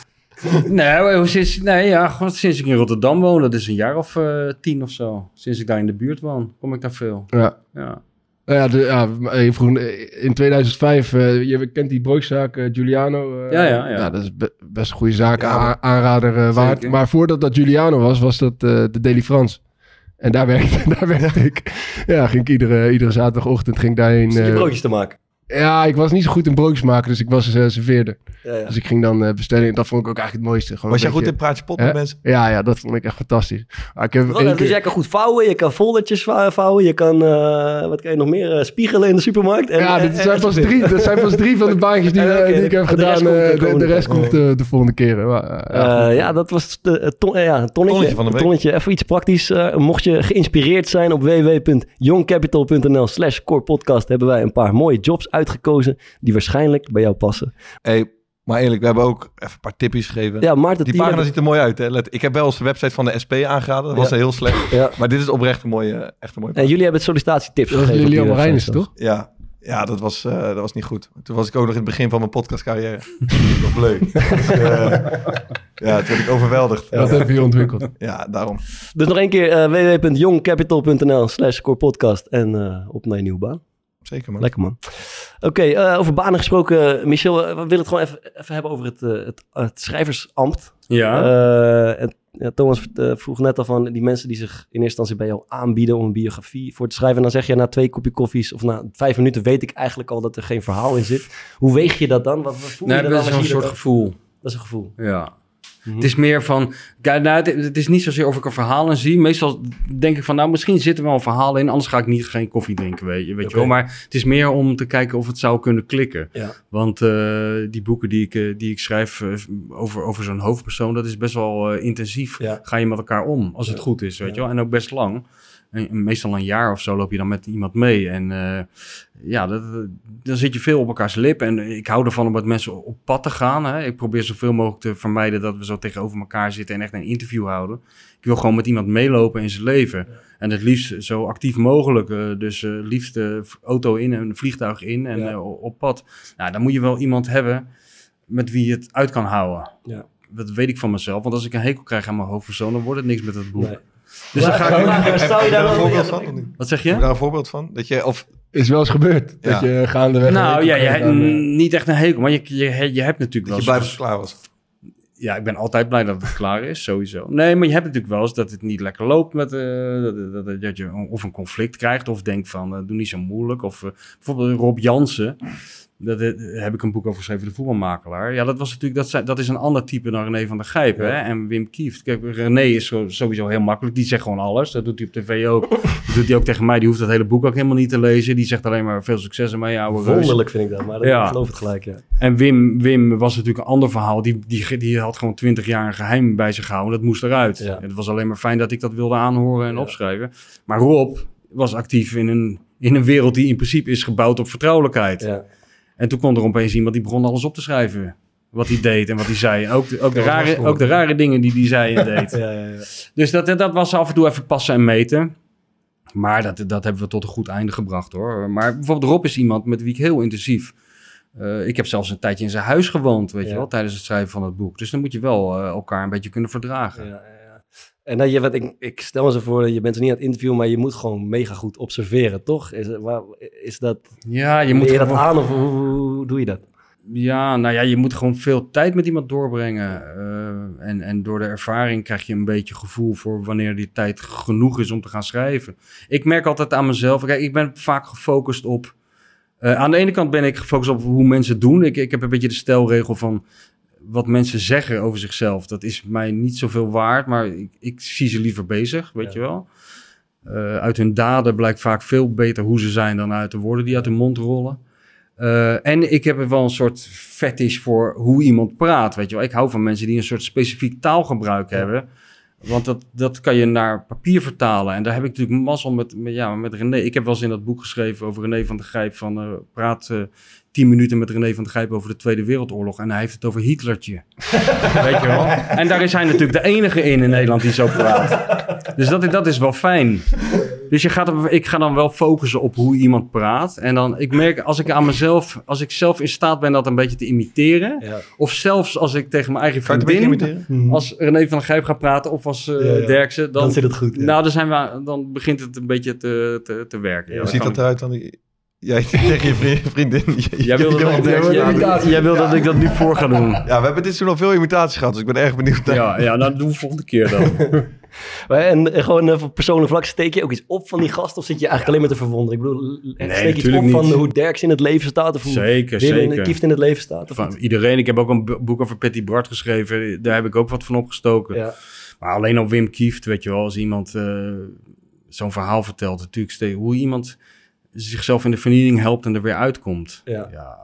Nee, sinds, nee ja, gewoon sinds ik in Rotterdam woon, dat is een jaar of eh, tien of zo. Sinds ik daar in de buurt woon, kom ik daar veel. Ja. Ja, Nou ja, de, ja maar je vroeg, in 2005, eh, je kent die broodzaak eh, Giuliano. eh, Ja, ja, ja. dat is be- best een goede zaak, Ja, aanrader waard. Maar voordat dat Giuliano was, was dat eh, de Daily France. En daar werkte, daar werkte ik. Ja, ging ik iedere, iedere zaterdagochtend ging daarheen. Zit je eh, broodjes te maken? Ja, ik was niet zo goed in broodjes maken, dus ik was uh, serveerder. Ja, ja. Dus ik ging dan eh, bestellen en dat vond ik ook eigenlijk het mooiste. Gewoon Was een jij goed in praatje pot met mensen? Ja, ja, dat vond ik echt fantastisch. Maar ik heb één dus keer- jij kan goed vouwen, je kan foldertjes vou- vouwen, je kan, eh, wat kan je nog meer, eh, spiegelen in de supermarkt. En, ja, en- zijn, pas drie, dat zijn pas drie van de baantjes die, eh, ik heb de gedaan. de eh, de, de komende rest komt de, de volgende. Maar, eh, ja, Eh, ja, dat was de, het ton, eh, ja, een tonnetje. Tonnetje van de Een week. tonnetje, even iets praktisch. Eh, mocht je geïnspireerd zijn op www.youngcapital.nl slash corepodcast hebben wij een paar mooie jobs uitgekozen die waarschijnlijk bij jou passen. Hey, maar eerlijk, we hebben ook even een paar tipjes gegeven. Ja, Maarten, Die pagina ziet er mooi uit. Hè? Let, ik heb wel eens de website van de SP aangeraden. Dat was Ja. heel slecht. Ja. Maar dit is oprecht een mooie, echt een mooie En jullie hebben het sollicitatietips dat was gegeven. Lilian Marijnissen, toch? Ja, ja dat, was, eh, dat was niet goed. Toen was ik ook nog in het begin van mijn podcastcarrière. Nog leuk. Dus, eh, ja, toen werd ik overweldigd. Ja, dat heb je ontwikkeld. Ja, daarom. Dus nog één keer uh, www.youngcapital.nl slash corepodcast en uh, op naar je nieuwe baan. Zeker man. Lekker man. Oké, okay, uh, over banen gesproken. Michel, we willen het gewoon even, even hebben over het, uh, het, het schrijversambt. Ja. Uh, en, ja, Thomas vroeg net al van die mensen die zich in eerste instantie bij jou aanbieden om een biografie voor te schrijven. En dan zeg je na twee kopje koffies of na vijf minuten weet ik eigenlijk al dat er geen verhaal in zit. Hoe weeg je dat dan? Wat, wat voel nee, je dat dan is een soort gevoel. Dat is een gevoel. Ja. Mm-hmm. Het is meer van, nou, het, het, is niet zozeer of ik er verhalen zie. Meestal denk ik van, nou, misschien zit er wel een verhaal in, anders ga ik niet geen koffie drinken, weet je, weet okay. je wel. Maar het is meer om te kijken of het zou kunnen klikken. Ja. Want uh, die boeken die ik, uh, die ik schrijf uh, over, over zo'n hoofdpersoon, dat is best wel eh, intensief. Ja. Ga je met elkaar om, als het goed is, weet je wel. En ook best lang. Meestal een jaar of zo loop je dan met iemand mee. En uh, ja, dat, dan zit je veel op elkaars lip. En ik hou ervan om met mensen op pad te gaan. Hè. Ik probeer zoveel mogelijk te vermijden dat we zo tegenover elkaar zitten en echt een interview houden. Ik wil gewoon met iemand meelopen in zijn leven. Ja. En het liefst zo actief mogelijk. Uh, dus uh, liefst auto in en vliegtuig in en ja. op pad. Nou, dan moet je wel iemand hebben met wie je het uit kan houden. Ja. Dat weet ik van mezelf. Want als ik een hekel krijg aan mijn hoofdpersoon, dan wordt het niks met het boek. Nee. Dus dan ga ik... Stel je daar een voorbeeld van? Wat zeg je? Heb je daar een voorbeeld van? Dat je, of Is wel eens gebeurd. Ja. Dat je gaandeweg... Nou ja, je, aan, eh, niet echt een hekel, maar je, je, je hebt natuurlijk dat wel je eens- blij dat het klaar was. Ja, ik ben altijd blij dat het klaar is, sowieso. Nee, maar je hebt natuurlijk wel eens dat het niet lekker loopt met... eh, dat, dat, dat je of een conflict krijgt of denkt van, eh, doe niet zo moeilijk. Of bijvoorbeeld Rob Jansen, dat eh, heb ik een boek over geschreven, De Voetbalmakelaar. Ja, dat, was natuurlijk, dat, zijn- dat is een ander type dan René van der Gijpen hè? en Wim Kieft. Kijk, René is sowieso heel makkelijk, die zegt gewoon alles. Dat doet hij op tv ook. Dat doet hij ook tegen mij, die hoeft dat hele boek ook helemaal niet te lezen. Die zegt alleen maar veel succes ermee, ouwe. Wonderlijk vind ik dat, maar dat, Ja. ik geloof het gelijk, ja. En Wim, Wim was natuurlijk een ander verhaal. Die, die, die had gewoon twintig jaar een geheim bij zich gehouden. Dat moest eruit. Ja. Het was alleen maar fijn dat ik dat wilde aanhoren en opschrijven. Maar Rob was actief in een, in een wereld die in principe is gebouwd op vertrouwelijkheid. ja. En toen kwam er opeens iemand die begon alles op te schrijven. Wat hij deed en wat hij zei. En Ook de, ook de, rare, ook de rare dingen die hij zei en deed. Ja, ja, ja. Dus dat, dat was af en toe even passen en meten. Maar dat, dat hebben we tot een goed einde gebracht hoor. Maar bijvoorbeeld Rob is iemand met wie ik heel intensief Eh, ik heb zelfs een tijdje in zijn huis gewoond, weet je wel, tijdens het schrijven van het boek. Dus dan moet je wel eh, elkaar een beetje kunnen verdragen. En dan je, wat ik, ik stel me zo voor, je bent er niet aan het interviewen, maar je moet gewoon mega goed observeren, toch? Is, waar, is dat, Ja, je moet je dat aan of hoe, hoe doe je dat? Ja, nou ja, je moet gewoon veel tijd met iemand doorbrengen. Eh, en, en door de ervaring krijg je een beetje gevoel voor wanneer die tijd genoeg is om te gaan schrijven. Ik merk altijd aan mezelf, kijk, ik ben vaak gefocust op. eh, aan de ene kant ben ik gefocust op hoe mensen het doen. Ik, ik heb een beetje de stelregel van wat mensen zeggen over zichzelf. Dat is mij niet zoveel waard, maar ik, ik zie ze liever bezig, weet Ja. je wel. Eh, uit hun daden blijkt vaak veel beter hoe ze zijn dan uit de woorden die uit hun mond rollen. Eh, en ik heb er wel een soort fetish voor hoe iemand praat. Weet je wel, ik hou van mensen die een soort specifiek taalgebruik hebben. Want dat, dat kan je naar papier vertalen. En daar heb ik natuurlijk mazzel met, met, ja, met René. Ik heb wel eens in dat boek geschreven over René van der Grijp. Van eh, praat tien minuten met René van der Grijp over de Tweede Wereldoorlog. En hij heeft het over Hitlertje. Weet je wel? En daar is hij natuurlijk de enige in in Nederland die zo praat. Dus dat, dat is wel fijn. Dus je gaat, ik ga dan wel focussen op hoe iemand praat. En dan, ik merk als ik aan mezelf, als ik zelf in staat ben dat een beetje te imiteren. Ja. Of zelfs als ik tegen mijn eigen vriendin, imiteren? als René van der Grijp gaat praten of als eh Ja, ja. Derksen, dan, Dan zit het goed. ja. nou, dan, zijn we, dan begint het een beetje te, te, te werken. Ja, Hoe ziet dat eruit dan? Jij tegen je vriend- vriendin. Jij wil, dat, ik- Derksen. jij- Ja, jij wil dat ik dat nu voor ga doen. Ja, we hebben dit seizoen al veel imitaties gehad, dus ik ben erg benieuwd. naar- Ja, ja nou, doen we volgende keer dan. Maar En, en gewoon eh, op persoonlijk vlak, steek je ook iets op van die gast of zit je eigenlijk alleen maar te verwonderen? Ik bedoel, Nee, steek je iets op van hoe Derks in het leven staat of hoe Zeker, zeker. Kieft in het leven staat? Of Van niet? iedereen. Ik heb ook een bo- boek over Patty Bart geschreven. Daar heb ik ook wat van opgestoken. Ja. Maar alleen al Wim Kieft, weet je wel, als iemand eh, zo'n verhaal vertelt, natuurlijk hoe iemand zichzelf in de vernieling helpt en er weer uitkomt. Ja.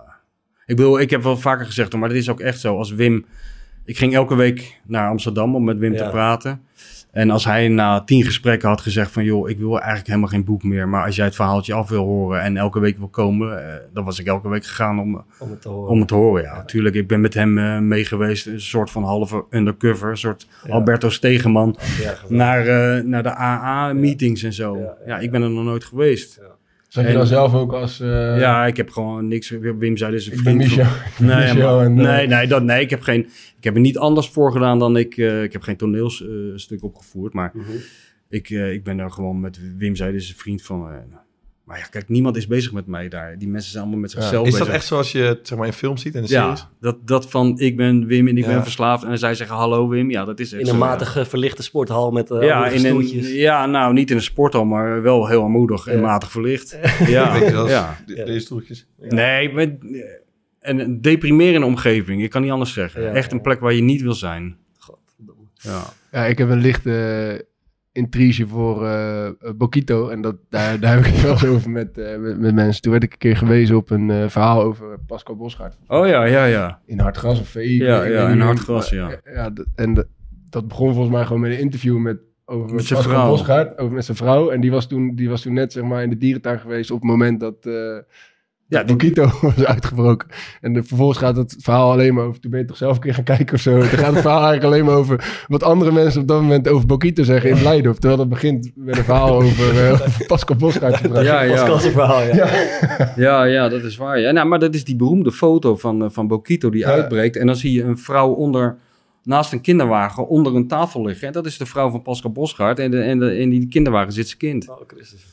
Ik bedoel, ik heb wel vaker gezegd, maar dat is ook echt zo. Als Wim, ik ging elke week naar Amsterdam om met Wim Ja. te praten. En als hij na tien gesprekken had gezegd van, joh, ik wil eigenlijk helemaal geen boek meer, maar als jij het verhaaltje af wil horen en elke week wil komen, eh, dan was ik elke week gegaan om, Om het te horen. om het te horen. Ja, natuurlijk. Ik ben met hem eh, mee geweest, een soort van halve undercover, een soort Ja. Alberto Stegeman Ja, geweldig. naar, eh, naar de AA-meetings en zo. Ja, Ja, ja, ik ben er nog nooit geweest. Zag je dan zelf ook als... eh, ja, ik heb gewoon niks. Wim zei dus een vriend. van- Michel. ik ben Nee, Michel maar- en, eh, nee, nee, dat, nee, ik heb geen. Ik heb er niet anders voor gedaan dan ik. eh, ik heb geen toneelstuk opgevoerd, maar Mhm. ik, ik ben er gewoon met Wim zei dus een vriend van. Eh, maar ja, kijk, niemand is bezig met mij daar. Die mensen zijn allemaal met zichzelf Is bezig. dat echt zoals je het zeg maar, in film ziet en de Ja, series? dat, dat van ik ben Wim en ik Ja. ben verslaafd. En zij zeggen hallo Wim. Ja, dat is echt In een zo, ja. matige verlichte sporthal met eh Ja, in een, stoeltjes. ja, nou niet in een sporthal, maar wel heel armoedig en Ja. matig verlicht. Ja, ja. de- Ja. Deze stoeltjes. Nee, maar, en een deprimerende omgeving. Ik kan niet anders zeggen. Ja. Echt een plek waar je niet wil zijn. Godverdomme. Ja. Ja, ik heb een lichte eh, intrige voor eh Bokito. En dat, daar, daar heb ik het wel over met, eh, met, met mensen. Toen werd ik een keer gewezen op een eh, verhaal over Pascal Bosgaard. Oh ja, ja, ja. In Hartgras of VI. Ja, ja, in. Hartgras, ja. eh, ja en dat begon volgens mij gewoon met een interview met, over Met zijn vrouw. Bosgaard. Over met zijn vrouw. En die was, toen, die was toen net zeg maar, in de dierentuin geweest op het moment dat... Ja, Bokito was uitgebroken. En de, vervolgens gaat het verhaal alleen maar over... Toen ben je toch zelf een keer gaan kijken of zo. Dan gaat het verhaal eigenlijk alleen maar over... wat andere mensen op dat moment over Bokito zeggen in Blijdorp. Terwijl het begint met een verhaal over, eh, over Pascal Bosgaard. Ja, ja. Pascal's verhaal, ja. Ja, ja, dat is waar. Ja, nou, maar dat is die beroemde foto van, eh, van Bokito die Ja. uitbreekt. En dan zie je een vrouw onder, naast een kinderwagen onder een tafel liggen. En dat is de vrouw van Pascal Bosgaard. En, de, en de, in die kinderwagen zit zijn kind. Oh, Christus.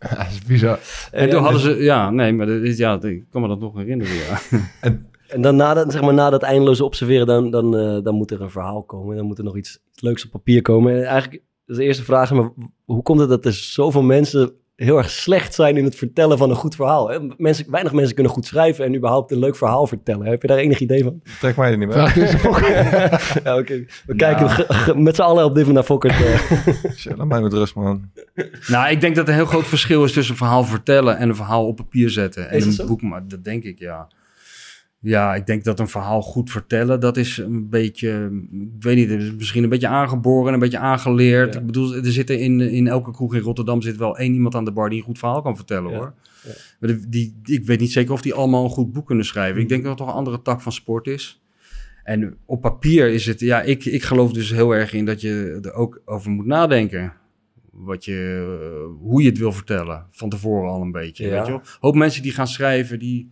Ja, dat is bizar. En toen hadden ze, ja, nee, maar dat is, ja, ik kan me dat nog herinneren, ja. En dan na dat, zeg maar, na dat eindeloze observeren, dan, dan, eh, dan moet er een verhaal komen. Dan moet er nog iets, iets leuks op papier komen. En eigenlijk is de eerste vraag, maar hoe komt het dat er zoveel mensen heel erg slecht zijn in het vertellen van een goed verhaal? Hè? Mensen, weinig mensen kunnen goed schrijven en überhaupt een leuk verhaal vertellen. Heb je daar enig idee van? Trek mij er niet meer. Fokker. ja, oké. We kijken met z'n allen op dit moment naar Fokker. eh. Shit, Laat mij met rust, man. Nou, ik denk dat er een heel groot verschil is tussen een verhaal vertellen en een verhaal op papier zetten. En een boek, maar dat denk ik, ja. Ja, ik denk dat een verhaal goed vertellen, dat is een beetje, ik weet niet, is misschien een beetje aangeboren, een beetje aangeleerd. Ja. Ik bedoel, er zit er in, in elke kroeg in Rotterdam zit wel één iemand aan de bar die een goed verhaal kan vertellen, Ja, hoor. ja. Maar die, die, ik weet niet zeker of die allemaal een goed boek kunnen schrijven. Ik denk dat het toch een andere tak van sport is. En op papier is het, ja, ik, ik geloof dus heel erg in dat je er ook over moet nadenken. Wat je, eh, hoe je het wil vertellen. Van tevoren al een beetje. Ja. Weet je wel? Hoop mensen die gaan schrijven, die,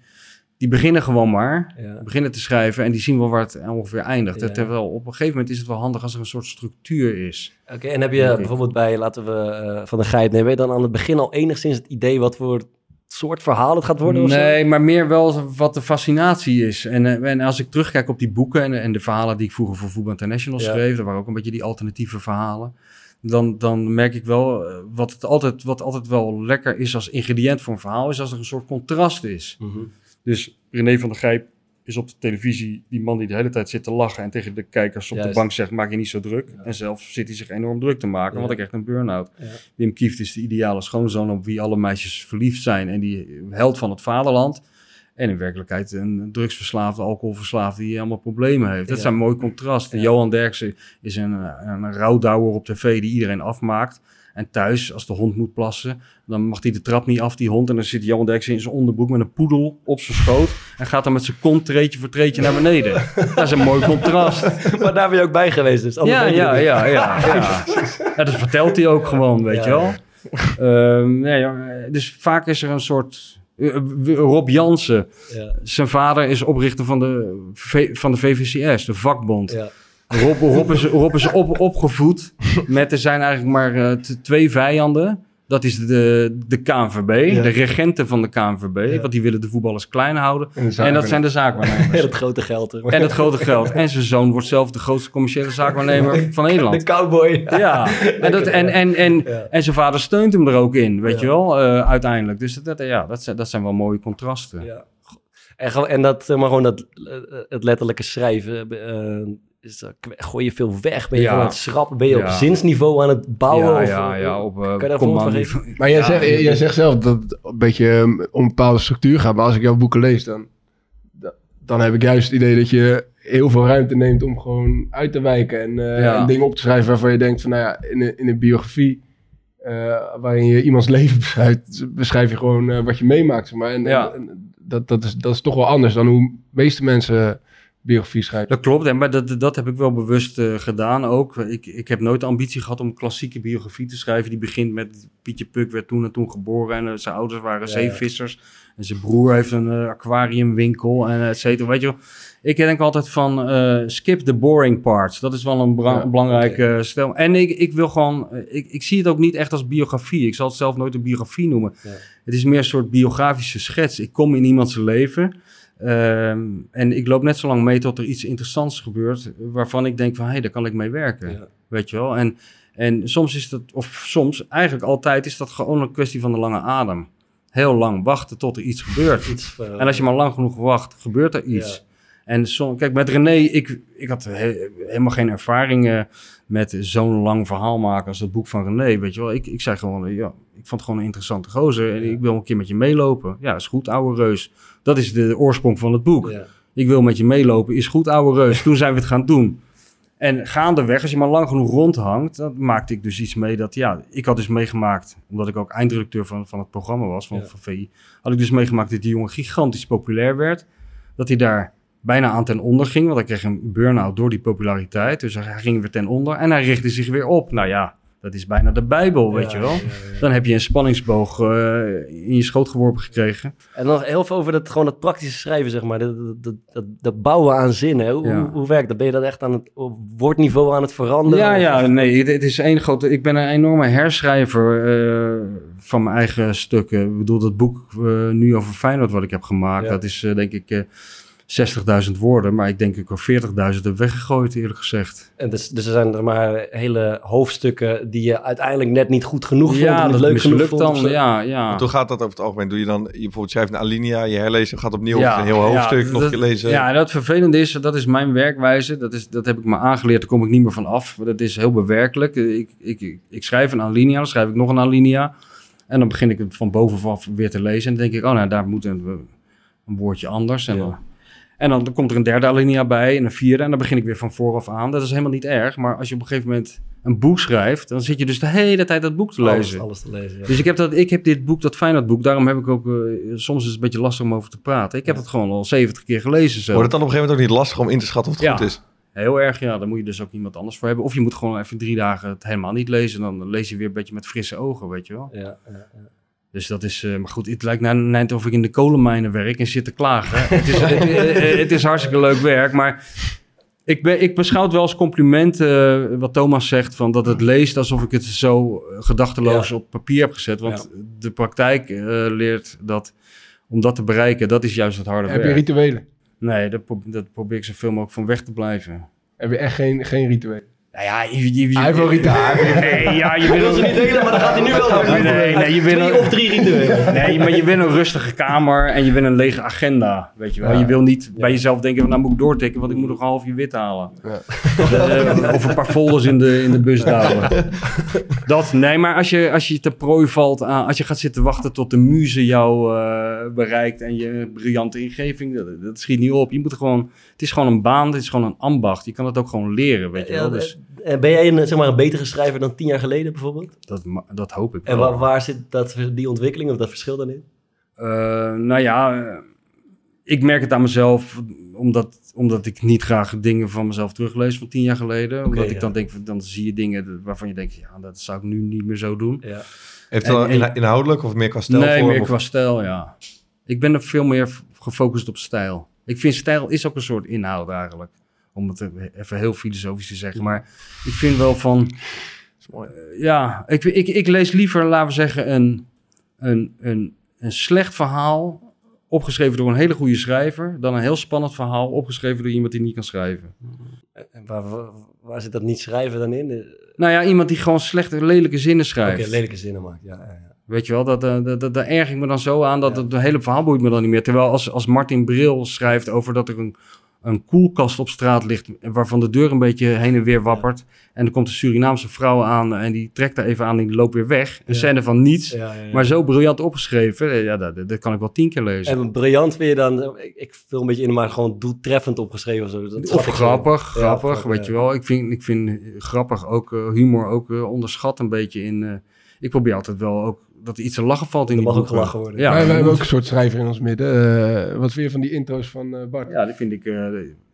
die beginnen gewoon maar. Ja. Beginnen te schrijven en die zien wel waar het ongeveer eindigt. Ja. Terwijl op een gegeven moment is het wel handig als er een soort structuur is. Oké, en heb je bijvoorbeeld bij, laten we eh, van de geit nemen, dan aan het begin al enigszins het idee wat voor soort verhaal het gaat worden? of zo? Nee, maar meer wel wat de fascinatie is. En, eh, en als ik terugkijk op die boeken en, en de verhalen die ik vroeger voor Voetbal International Ja. schreef, dat waren ook een beetje die alternatieve verhalen. Dan, dan merk ik wel, eh, wat, het altijd, wat altijd wel lekker is als ingrediënt voor een verhaal, is als er een soort contrast is. Mhm. Dus René van der Gijp is op de televisie die man die de hele tijd zit te lachen en tegen de kijkers op Juist. de bank zegt, maak je niet zo druk. En zelf zit hij zich enorm druk te maken, Ja. want ik krijg een burn-out. Ja. Wim Kieft is de ideale schoonzoon op wie alle meisjes verliefd zijn en die held van het vaderland. En in werkelijkheid een drugsverslaafde, alcoholverslaafde die allemaal problemen heeft. Dat zijn mooie contrasten. Johan Derksen is een, een rouwdouwer op tv die iedereen afmaakt. En thuis, als de hond moet plassen, dan mag hij de trap niet af, die hond. En dan zit Johan Derksen in zijn onderbroek met een poedel op zijn schoot. En gaat dan met zijn kont treetje voor treetje naar beneden. Dat is een mooi contrast. maar daar ben je ook bij geweest, dus Ja, ja, ja, ja, ja. Ja, dat vertelt hij ook gewoon, weet je wel. Ehm, nee, dus vaak is er een soort... eh, Rob Jansen, Ja, zijn vader is oprichter van de, van de VVCS, de vakbond. ja. Rob, Rob is, Rob is op, opgevoed met, er zijn eigenlijk maar eh, twee vijanden. Dat is de, de KNVB, Ja. de regenten van de KNVB, Ja. want die willen de voetballers klein houden. En, dat zijn de zaakwaarnemers. En het grote geld. hè. en het grote geld. En zijn zoon wordt zelf de grootste commerciële zaakwaarnemer van Nederland. De cowboy. Ja, en, dat, en, en, en, Ja. en zijn vader steunt hem er ook in, weet Ja. je wel, eh, uiteindelijk. Dus dat, dat- ja, dat, zijn, dat zijn wel mooie contrasten. Ja. En, en dat, zeg maar gewoon dat, eh, het letterlijke schrijven, eh, is, dat- gooi je veel weg? Ben je Ja. aan het schrappen? Ben je op zinsniveau aan het bouwen? ja, of, ja, eh, ja, op uh, kan je daar een voorbeeld van geven? Maar jij, Ja, zegt, jij zegt zelf dat het een beetje eh, om een bepaalde structuur gaat. Maar als ik jouw boeken lees, dan, dan heb ik juist het idee dat je heel veel ruimte neemt om gewoon uit te wijken. En, eh, Ja. en dingen op te schrijven waarvan je denkt van, nou ja, in een, in een biografie eh, waarin je iemands leven beschrijft, beschrijf je gewoon eh, wat je meemaakt. Zeg maar. en, Ja. en- en dat, dat, is, dat is toch wel anders dan hoe de meeste mensen biografie schrijven. Dat klopt, en maar dat, dat heb ik wel bewust eh, gedaan ook. Ik, ik heb nooit de ambitie gehad om een klassieke biografie te schrijven. Die begint met Pietje Puk werd toen en toen geboren en eh, zijn ouders waren Ja. zeevissers. En zijn broer heeft een eh, aquariumwinkel en et cetera. Weet je wel. Ik denk altijd van skip the boring parts. Dat is wel een Ja, belangrijke stel. En ik, ik wil gewoon, ik, ik zie het ook niet echt als biografie. Ik zal het zelf nooit een biografie noemen. Het is meer een soort biografische schets. Ik kom in iemands leven. Ehm, en ik loop net zo lang mee tot er iets interessants gebeurt. Waarvan ik denk van, hé, hey, daar kan ik mee werken. Ja. Weet je wel? En, en soms is dat, of soms, eigenlijk altijd is dat gewoon een kwestie van de lange adem. Heel lang wachten tot er iets gebeurt. Iets, eh, En als je maar lang genoeg wacht, gebeurt er iets. En kijk, met René, ik, ik had he- helemaal geen ervaring eh, met zo'n lang verhaal maken als dat boek van René. Weet je wel, ik, ik zei gewoon, ja, ik vond het gewoon een interessante gozer. En ik wil een keer met je meelopen. Ja, is goed, ouwe reus. Dat is de oorsprong van het boek. ja. Ik wil met je meelopen, is goed, ouwe reus. Toen zijn we het gaan doen. En gaandeweg, als je maar lang genoeg rondhangt, dan maakte ik dus iets mee dat, ja, ik had dus meegemaakt, omdat ik ook eindredacteur van, van het programma was, van, Ja. van VI, had ik dus meegemaakt dat die jongen gigantisch populair werd. Dat hij daar bijna aan ten onder ging, want hij kreeg een burn-out door die populariteit. Dus hij ging weer ten onder en hij richtte zich weer op. Nou ja, dat is bijna de Bijbel, weet Ja, je wel. ja, ja. Dan heb je een spanningsboog eh, in je schoot geworpen gekregen. En nog heel veel over dat, gewoon dat praktische schrijven, zeg maar. Dat, dat, dat, dat, bouwen aan zinnen. Hoe, hoe, hoe werkt dat? Ben je dat echt aan het op woordniveau aan het veranderen? Ja, ja, nee, het, is één grote... Ik ben een enorme herschrijver eh, van mijn eigen stukken. Ik bedoel, dat boek eh, nu over Feyenoord wat ik heb gemaakt, dat is denk ik 60.000 woorden. Maar ik denk dat ik er 40.000 heb weggegooid, eerlijk gezegd. En dus, dus er zijn er maar hele hoofdstukken die je uiteindelijk net niet goed genoeg vond. ja, of niet dat leuk genoeg vond. dan. Ja, ja. Hoe gaat dat over het algemeen? Doe je dan, je bijvoorbeeld schrijft een alinea, je herleest hem, gaat opnieuw Ja, een heel hoofdstuk ja, nog dat- lezen? Ja, en dat vervelende is, dat is mijn werkwijze. Dat, is, dat heb ik me aangeleerd, daar kom ik niet meer van af. Dat is heel bewerkelijk. Ik, ik, ik, ik schrijf een alinea, dan schrijf ik nog een alinea. En dan begin ik het van bovenaf weer te lezen. En dan denk ik, oh nou, daar moet een, een woordje anders. En, Ja. dan, en dan komt er een derde alinea bij en een vierde. En dan begin ik weer van vooraf aan. Dat is helemaal niet erg. Maar als je op een gegeven moment een boek schrijft... dan zit je dus de hele tijd dat boek te Alles, lezen. alles te lezen, ja. Dus ik heb, dat, ik heb dit boek, dat Feyenoord-boek, daarom heb ik ook... eh, soms is het een beetje lastig om over te praten. Ik heb het gewoon al 70 keer gelezen zo. Wordt het dan op een gegeven moment ook niet lastig om in te schatten of het Ja. goed is? Heel erg, ja. Daar moet je dus ook iemand anders voor hebben. Of je moet gewoon even drie dagen het helemaal niet lezen. Dan lees je weer een beetje met frisse ogen, weet je wel. Ja. Dus dat is, eh, maar goed, het lijkt nou net of ik in de kolenmijnen werk en zit te klagen. het, is, het, eh, het is hartstikke leuk werk, maar ik, ben, ik beschouw het wel als compliment eh, wat Thomas zegt, van dat het leest alsof ik het zo eh, gedachteloos op papier heb gezet. Want de praktijk eh, leert dat om dat te bereiken, dat is juist het harde Heb je werk. rituelen? Nee, dat, pro- dat probeer ik zoveel mogelijk van weg te blijven. Heb je echt geen, geen rituelen? Nou ja, je, je, je- Hij heeft wel rituelen. Nee, ja, je wil wil ze niet delen, maar dat gaat hij nu wel doen. Nee, nee, je wil Twee of drie rituelen. Nee, maar je wil een rustige kamer en je wil een lege agenda, weet je wel. Ja. Je wil niet bij jezelf denken, van, nou moet ik doortikken, want ik moet nog een half uur wit halen. Eh, of een paar folders in de, in de bus duwen. Dat, nee, maar als je, als je te prooi valt aan, als je gaat zitten wachten tot de muze jou eh, bereikt en je briljante ingeving, dat, dat schiet niet op. Je moet gewoon, het is gewoon een baan, het is gewoon een ambacht. Je kan het ook gewoon leren, weet je wel. Dus En ben jij een, zeg maar, een betere schrijver dan tien jaar geleden bijvoorbeeld? dat, dat hoop ik En wel. waar, waar zit dat, die ontwikkeling of dat verschil dan in? Eh, nou ja, eh, ik merk het aan mezelf, omdat, omdat ik niet graag dingen van mezelf teruglees van tien jaar geleden. omdat ik dan denk, dan zie je dingen waarvan je denkt, ja, dat zou ik nu niet meer zo doen. Ja. Heeft het En- inhoudelijk of meer qua stijl? nee, vorm meer of- qua stijl, ja. Ik ben er veel meer gefocust op stijl. Ik vind stijl is ook een soort inhoud eigenlijk. Om het even heel filosofisch te zeggen. Maar ik vind wel van... eh, ja, ik, ik, ik lees liever, laten we zeggen, een, een, een, een slecht verhaal opgeschreven door een hele goede schrijver... dan een heel spannend verhaal opgeschreven door iemand die niet kan schrijven. En waar, waar, zit dat niet schrijven dan in? Nou ja, iemand die gewoon slechte, lelijke zinnen Oké, schrijft. lelijke zinnen maakt. Ja, ja, ja. Weet je wel, dat, eh, dat, dat, daar erg ik me dan zo aan dat het hele verhaal boeit me dan niet meer. Terwijl als, als Martin Bril schrijft over dat er een, een koelkast op straat ligt... waarvan de deur een beetje heen en weer wappert... en er komt een Surinaamse vrouw aan en die trekt daar even aan en die loopt weer weg. Een Ja. scène van niets, Ja, maar zo briljant opgeschreven. eh, Ja, dat, dat kan ik wel tien keer lezen. En briljant vind je dan, ik, ik vul een beetje in, maar gewoon doeltreffend opgeschreven of zo. Dat of grappig, grappig, weet je wel. Ik vind, ik vind grappig ook eh, humor ook onderschat een beetje in... ik probeer altijd wel ook dat er iets te lachen valt in Er die mag ook gelachen worden. Ja, wij, hebben ook een soort schrijver in ons midden. Eh, wat vind je van die intro's van eh, Bart? Ja, die vind ik eh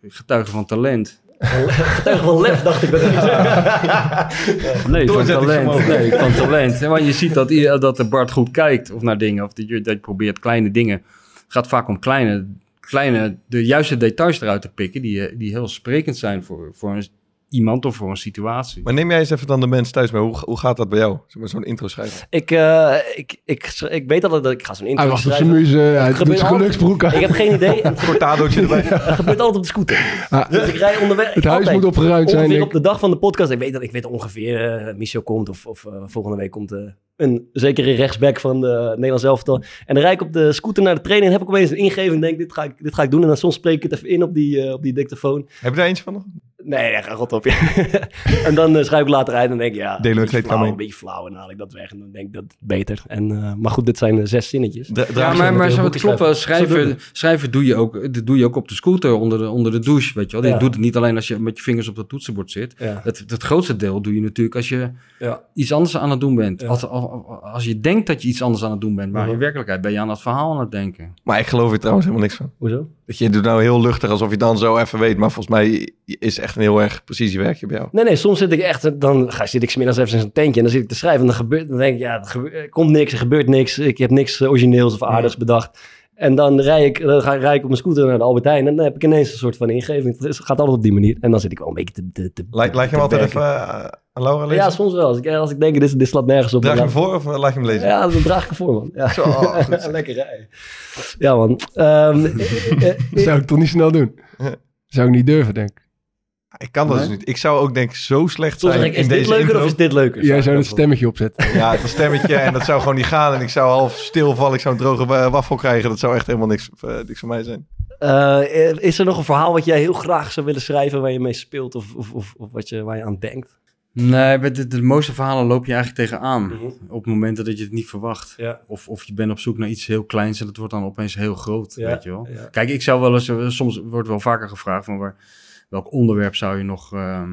getuige van talent. Getuige van lef, dacht ik. Dat het niet Nee, van talent. Nee, van talent. Ja, Want je ziet dat, dat de Bart goed kijkt of naar dingen. Of dat je, dat je probeert kleine dingen. Het gaat vaak om kleine, kleine, de juiste details eruit te pikken. Die, die heel sprekend zijn voor, voor een, iemand of voor een situatie. Maar neem jij eens even dan de mensen thuis mee. Hoe, hoe gaat dat bij jou? Zeg maar zo'n intro schrijven. ik, eh, ik, ik, ik weet altijd dat ik ga zo'n intro Hij wacht op zijn schrijven. muze, hij doet zijn altijd. geluksbroek aan. Ik heb geen idee. Het Cortadootje erbij. gebeurt altijd op de scooter. Ah, Dus ik rij onderweg. het huis altijd. moet opgeruimd zijn. Ongeveer op de dag van de podcast. Ik weet, dat, ik weet ongeveer, eh Michel komt of, of eh, volgende week komt eh, een zekere rechtsback van de Nederlands elftal. En dan rijd ik op de scooter naar de training en heb ik opeens een ingeving. Denk, dit ga ik, dit ga ik doen. En dan soms spreek ik het even in op die, eh, op die dictafoon. Heb je daar eentje van nog? Nee, ja, ga rot op. Ja. en dan eh, schrijf ik later uit en dan denk ik, ja, Delen een flauw, een beetje flauw. En dan haal ik dat weg en dan denk ik dat het beter. En, eh, maar goed, dit zijn eh, zes zinnetjes. Ja, je maar, maar zo, het klopt wel. schrijven? Schrijven, doe, je ook, dat doe je ook op de scooter onder de, onder de douche. Weet je wel. Je Ja. doet het niet alleen als je met je vingers op dat toetsenbord zit. Ja. Het, het grootste deel doe je natuurlijk als je Ja. iets anders aan het doen bent. Ja. Als, als, als je denkt dat je iets anders aan het doen bent, maar in werkelijkheid ben je aan het verhaal aan het denken. Maar ik geloof er trouwens helemaal niks van. Hoezo? Dat je doet nou heel luchtig alsof je dan zo even weet. Maar volgens mij is echt een heel erg precisiewerkje bij jou. Nee, nee, soms zit ik echt, dan ga, zit ik smiddags even in zo'n tentje en dan zit ik te schrijven en dan gebeurt, dan denk ik, ja, er, er komt niks, er gebeurt niks, ik heb niks eh, origineels of aardigs bedacht. En dan rij ik, dan ga, rij ik op mijn scooter naar de Albert Heijn en dan heb ik ineens een soort van ingeving. Het gaat altijd op die manier. En dan zit ik wel een beetje te... te, te Laat, laat je hem altijd even eh, aan Laura lezen? Ja, soms wel. Als ik, als ik denk, dit, dit slaat nergens op. Draag je hem voor of eh, laat je hem lezen? Ja, dan draag ik ervoor, man. Ja. Zo, zo. Lekker rijden. Ja, man. Ehm, eh, eh, zou ik toch niet snel doen. Zou ik niet durven, denk ik. Ik kan dat Nee? dus niet. Ik zou ook denk ik zo slecht zijn ik, in is dit deze leuker intro. of is dit leuker? Jij zou een stemmetje opzetten. Ja, het stemmetje en dat zou gewoon niet gaan. En ik zou half stilvallen. Ik zou een droge wa- waffel krijgen. Dat zou echt helemaal niks, eh, niks voor mij zijn. Eh, is er nog een verhaal wat jij heel graag zou willen schrijven waar je mee speelt of, of, of, of wat je, waar je aan denkt? Nee, de, de mooiste verhalen loop je eigenlijk tegenaan. Mhm. Op momenten dat je het niet verwacht. Ja. Of, of je bent op zoek naar iets heel kleins en dat wordt dan opeens heel groot, Ja, weet je wel. ja. Kijk, ik zou wel eens, eh, soms wordt wel vaker gevraagd van waar, welk onderwerp zou je nog... ehm,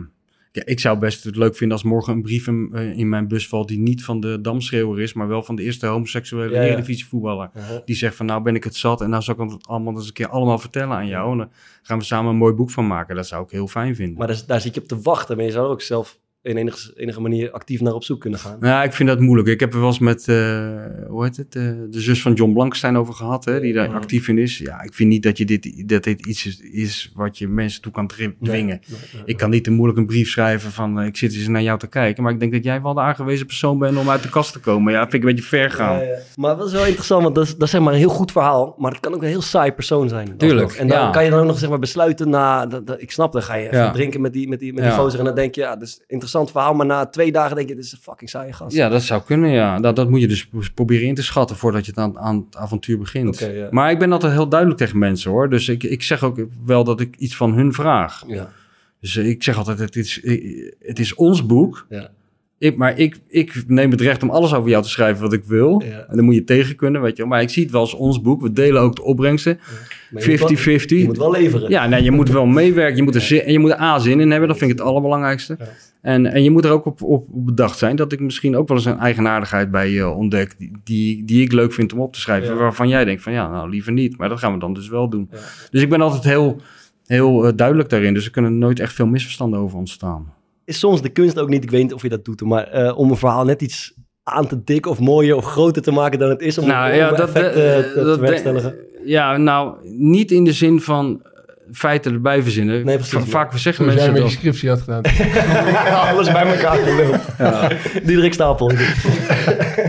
ja, ik zou best het leuk vinden als morgen een brief in, eh, in mijn bus valt die niet van de damschreeuwer is, maar wel van de eerste homoseksuele Ja, eredivisie voetballer. Die zegt van nou ben ik het zat en nou zal ik het allemaal eens een keer allemaal vertellen aan jou. En dan gaan we samen een mooi boek van maken. Dat zou ik heel fijn vinden. Maar daar, daar zit je op te wachten. Maar je zou ook zelf in enige, enige manier actief naar op zoek kunnen gaan. Ja, ik vind dat moeilijk. Ik heb er wel eens met, eh, hoe heet het, eh, de zus van John Blankstein over gehad, hè, die daar actief in is. Ja, ik vind niet dat, je dit, dat dit iets is, is wat je mensen toe kan dwingen. Ik kan niet te moeilijk een brief schrijven van, eh, ik zit eens naar jou te kijken. Maar ik denk dat jij wel de aangewezen persoon bent om uit de kast te komen. Ja, vind ik een beetje ver gaan. Ja, ja. Maar dat is wel interessant, want dat is, dat is zeg maar een heel goed verhaal. Maar het kan ook een heel saai persoon zijn. Tuurlijk. En dan ja. kan je dan ook nog zeg maar besluiten na... Dat, dat- ik snap, dan ga je drinken met die, met die, met die gozer. En dan denk je, ja, dat is een interessant verhaal. Maar na twee dagen denk je, dit is een fucking saaie gast. Ja, dat zou kunnen, ja. Dat, dat moet je dus proberen in te schatten voordat je het aan, aan het avontuur begint. Ja. Maar ik ben altijd heel duidelijk tegen mensen, hoor. Dus ik, ik zeg ook wel dat ik iets van hun vraag. Ja. Dus eh, ik zeg altijd, het is, het is ons boek. Ja. Ik, maar ik, ik neem het recht om alles over jou te schrijven wat ik wil. Ja. En dan moet je tegen kunnen, weet je. Maar ik zie het wel als ons boek. We delen ook de opbrengsten. Maar je moet wel- 50-50. Je moet wel leveren. Ja, nee, je moet wel meewerken. Je moet er, zin, en je moet er A zin in hebben. Dat vind ik het allerbelangrijkste. Ja. En, en je moet er ook op, op, op bedacht zijn dat ik misschien ook wel eens een eigenaardigheid bij je ontdek. Die, die, die ik leuk vind om op te schrijven. Ja. Waarvan jij denkt van ja, nou liever niet. Maar dat gaan we dan dus wel doen. Ja. Dus ik ben altijd heel, heel eh, duidelijk daarin. Dus er kunnen nooit echt veel misverstanden over ontstaan. Is soms de kunst ook niet, ik weet niet of je dat doet, maar eh, om een verhaal net iets aan te dik of mooier of groter te maken dan het is. Om, nou om ja, dat, effect, eh, te, te dat ja, nou niet in de zin van feiten erbij verzinnen. Nee, precies. Va- Vaak zeggen mensen met je dat. scriptie had gedaan. Alles bij elkaar geluld. Ja. Diederik Stapel.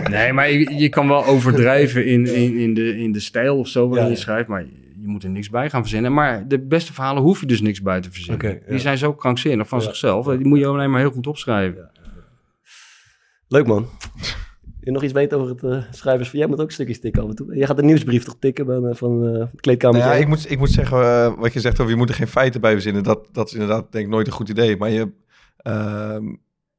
Nee, maar je, je kan wel overdrijven in, in, in, de, in de stijl of zo waarin Ja, je ja. schrijft, maar je moet er niks bij gaan verzinnen. Maar de beste verhalen hoef je dus niks bij te verzinnen. Die zijn zo krankzinnig van Ja. zichzelf. Die moet je alleen maar heel goed opschrijven. Leuk man. Je nog iets weten over het eh, schrijvers? Jij moet ook stukjes tikken af en toe. Jij gaat een nieuwsbrief toch tikken van, eh, van eh, het kleedkamer. Nou ja, ik moet, ik moet zeggen, wat je zegt over je moet er geen feiten bij verzinnen. Dat, dat is inderdaad denk ik nooit een goed idee. Maar je, ehm,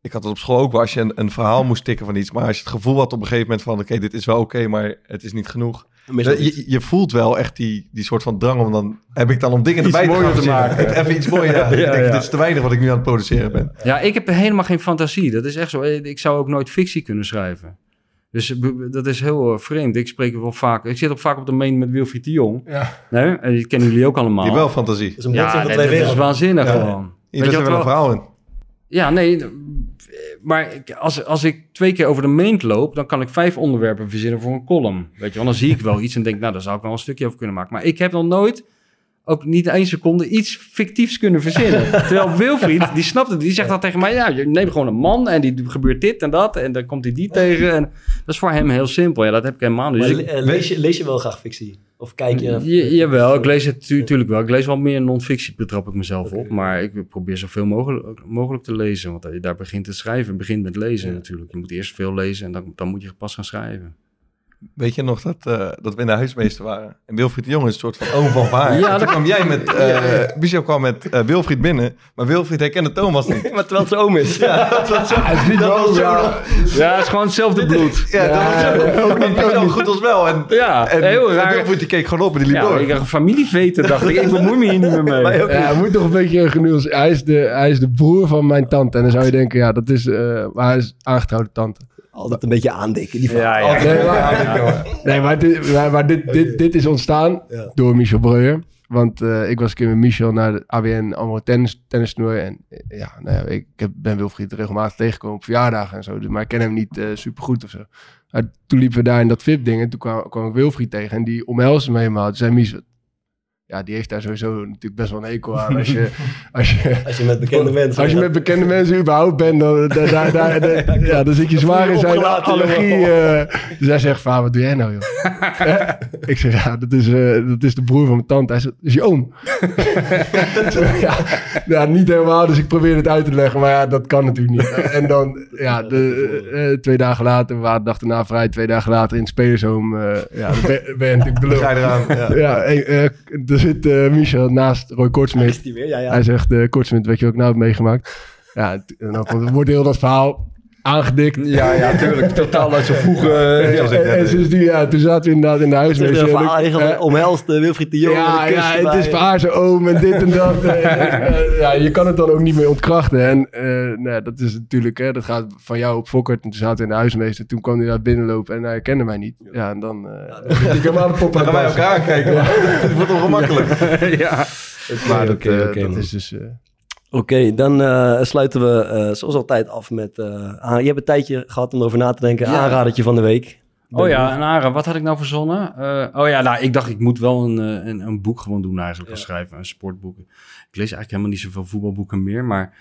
ik had het op school ook wel als je een, een verhaal moest tikken van iets. Maar als je het gevoel had op een gegeven moment van oké, dit is wel oké, maar het is niet genoeg. Je, je voelt wel echt die, die soort van drang om dan, heb ik dan om dingen Iets erbij te te maken. Het Even iets mooier, ja. Ja, ik denk, ja. dit is te weinig wat ik nu aan het produceren ben. Ja, ik heb helemaal geen fantasie. Dat is echt zo. Ik zou ook nooit fictie kunnen schrijven. Dus dat is heel eh, vreemd. Ik spreek wel vaak. Ik zit ook vaak op de main met Wilfried de Jong. Ja. Nee? En die kennen jullie ook allemaal. Die wel fantasie. Dat is een ja, van nee, dat is waanzinnig Ja. gewoon. Je heeft wat wel een verhaal in. Ja, nee. Maar ik- als, als ik twee keer over de meent loop, dan kan ik vijf onderwerpen verzinnen voor een column. Weet je wel, dan zie ik wel iets en denk, nou, daar zou ik wel een stukje over kunnen maken. Maar ik heb nog nooit, ook niet één seconde, iets fictiefs kunnen verzinnen. Terwijl Wilfried, die snapt het, die zegt dan tegen mij, ja, je neemt gewoon een man en die gebeurt dit en dat en dan komt hij die tegen. En dat is voor hem heel simpel. Ja, dat heb ik helemaal niet. Dus le- eh, lees, je, lees je wel graag fictie? Of kijk je... Ja, jawel, ik lees het natuurlijk wel. Ik lees wel meer non-fictie, betrap ik mezelf op. Maar ik probeer zoveel mogelijk, mogelijk te lezen. Want daar begint het schrijven. Begint met lezen natuurlijk. Je moet eerst veel lezen en dan, dan moet je pas gaan schrijven. Weet je nog dat, eh, dat we in de huismeester waren? En Wilfried de Jong is een soort van oom van Vaar. Ja, kwam jij met... eh Michel kwam met eh, Wilfried binnen, maar Wilfried herkende Thomas niet. Maar terwijl het zijn oom is. Ja, dat was zo... dat zo Ja, het is gewoon hetzelfde bloed. Ja, dat was zo... Ook niet zo goed als wel. En, Ja, en, heel en raar. Wilfried die keek gewoon op en die liep Ja, door. ik een familieveten, dacht ik. Ik bemoei me hier niet meer mee. Ja, hij moet toch een beetje genuanceerd. Hij is, de, hij is de broer van mijn tante. En dan zou je denken, ja, dat is... eh, maar hij is aangetrouwde tante. Altijd een beetje aandikken, die Ja, ja. Nee, maar, nee, maar, dit, maar, maar dit, dit, dit is ontstaan Ja. door Michel Breuer. Want eh, ik was een keer met Michel naar de AWN allemaal tennis, tennistoernooi. En eh, ja, nou ja, ik heb, ben Wilfried regelmatig tegengekomen op verjaardagen en zo. Dus, maar ik ken hem niet super supergoed of zo. Maar toen liepen we daar in dat VIP-ding en toen kwam, kwam ik Wilfried tegen. En die omhelsde me helemaal. Toen zei Michel, ja, die heeft daar sowieso natuurlijk best wel een hekel aan. Als je, als je, Als je met bekende mensen... als je met bekende mensen überhaupt bent, dan, dan, daar- daar- daar- ja, dan zit je zwaar in zijn allergie. jongen. eh. dus hij zegt, vader, wat doe jij nou, joh? Hè? ik zeg, ja, dat is, eh, dat is de broer van mijn tante. Hij zegt, dat is je oom. ja, ja, niet helemaal, dus ik probeer het uit te leggen, maar ja, dat kan natuurlijk niet. en dan, ja, de, eh, twee dagen later, we waren de dag daarna vrij, twee dagen later in het spelershome, eh, ja, dan ben, ben je natuurlijk de lul. Ga je eraan. Ja. Ja, eh, eh, er zit eh, Michel naast Roy Kortsmit. Ja, ja. Hij zegt, uh, Kortsmit, weet je wat ik nou heb meegemaakt? Ja, en dan wordt heel dat verhaal aangedikt. Ja, ja, tuurlijk. Totaal uit zijn voegen. Net en, sindsdien, ja, toen zaten we inderdaad in de Zegt huismeester. een en verhaal ik- eigenlijk eh, omhelst eh, Wilfried de Jong. ja, ja, het is voor haar zijn oom en dit en dat. Eh, eh, ja, je kan het dan ook niet meer ontkrachten. En eh, nou, dat is natuurlijk, hè, dat gaat van jou op Fokkert. En toen zaten we in de huismeester. Toen kwam hij daar binnenlopen en hij herkende mij niet. Ja, en dan... eh ik hem aan de pop Dan gaan wij elkaar aankijken. Het wordt ongemakkelijk. ja. Maar dat, eh, is dus... Oké, dan eh, sluiten we eh, zoals altijd af met... ah, je hebt een tijdje gehad om erover na te denken. Ja. Aanradertje van de week. Oh ja, en Ara, wat had ik nou verzonnen? Oh ja, nou, ik dacht ik moet wel een, een, een boek gewoon doen eigenlijk als Ja. schrijven, een sportboek. Ik lees eigenlijk helemaal niet zoveel voetbalboeken meer, maar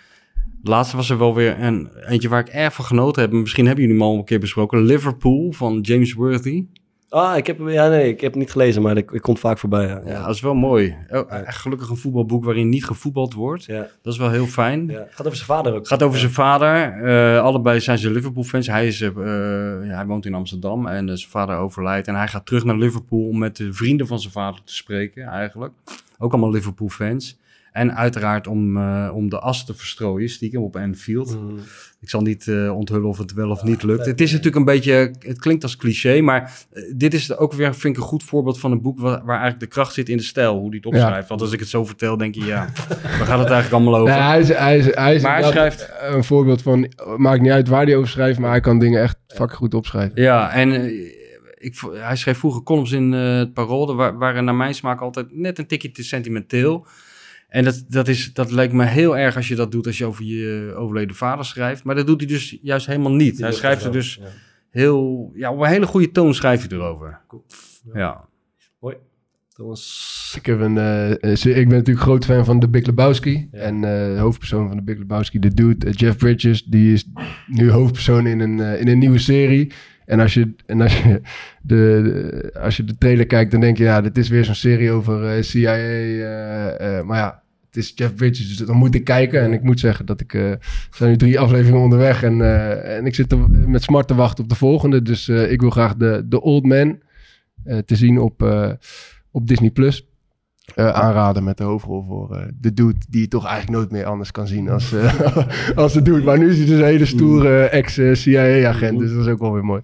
laatst was er wel weer een eentje waar ik erg van genoten heb. Misschien hebben jullie hem al een keer besproken. Liverpool van James Worthy. Ah, ik heb, ja, nee, ik heb het niet gelezen, maar ik, ik komt vaak voorbij. Ja. Ja, dat is wel mooi. Oh, echt gelukkig een voetbalboek waarin niet gevoetbald wordt. Ja. Dat is wel heel fijn. Ja. Gaat over zijn vader ook. Gaat over zijn vader. Eh, allebei zijn ze Liverpool-fans. Hij, is, eh, ja, hij woont in Amsterdam en eh, zijn vader overlijdt. En hij gaat terug naar Liverpool om met de vrienden van zijn vader te spreken, eigenlijk. Ook allemaal Liverpool-fans. En uiteraard om, eh, om de as te verstrooien, stiekem op Anfield. Mm. Ik zal niet eh, onthullen of het wel of niet lukt. Het is natuurlijk een beetje, het klinkt als cliché, maar eh, dit is ook weer, vind ik, een goed voorbeeld van een boek waar, waar eigenlijk de kracht zit in de stijl, hoe die het opschrijft. Want als ik het zo vertel, denk je, ja, waar gaat het eigenlijk allemaal over? Nee, hij is, hij is, hij is Maar hij schrijft- een voorbeeld van... Maakt niet uit waar hij over schrijft, maar hij kan dingen echt fucking goed opschrijven. Ja, en ik, hij schreef vroeger columns in eh, het Parool. Waren naar mijn smaak altijd net een tikje te sentimenteel. En dat, dat, is, dat lijkt me heel erg als je dat doet als je over je overleden vader schrijft. Maar dat doet hij dus juist helemaal niet. Hij schrijft er dus Ja. heel... Ja, op een hele goede toon schrijft hij erover. Cool. Ja. Mooi. Thomas. Ik, heb een, eh, se- ik ben natuurlijk groot fan van The Big Lebowski. Ja. En eh, de hoofdpersoon van The Big Lebowski, de dude, eh, Jeff Bridges, die is nu hoofdpersoon in een, eh, in een nieuwe serie. En als je, en als je, de, als je de trailer kijkt, dan denk je, ja, dit is weer zo'n serie over eh, CIA. eh, eh, maar ja, het is Jeff Bridges, dus dan moet ik kijken. En ik moet zeggen dat ik, er zijn nu drie afleveringen onderweg. En, en ik zit met smart te wachten op de volgende. Dus ik wil graag de, de Old Man te zien op, op Disney+. Plus eh, aanraden met de hoofdrol voor eh, de dude die je toch eigenlijk nooit meer anders kan zien als, eh, als de dude. Maar nu is hij dus een hele stoere ex-CIA-agent, dus dat is ook wel weer mooi.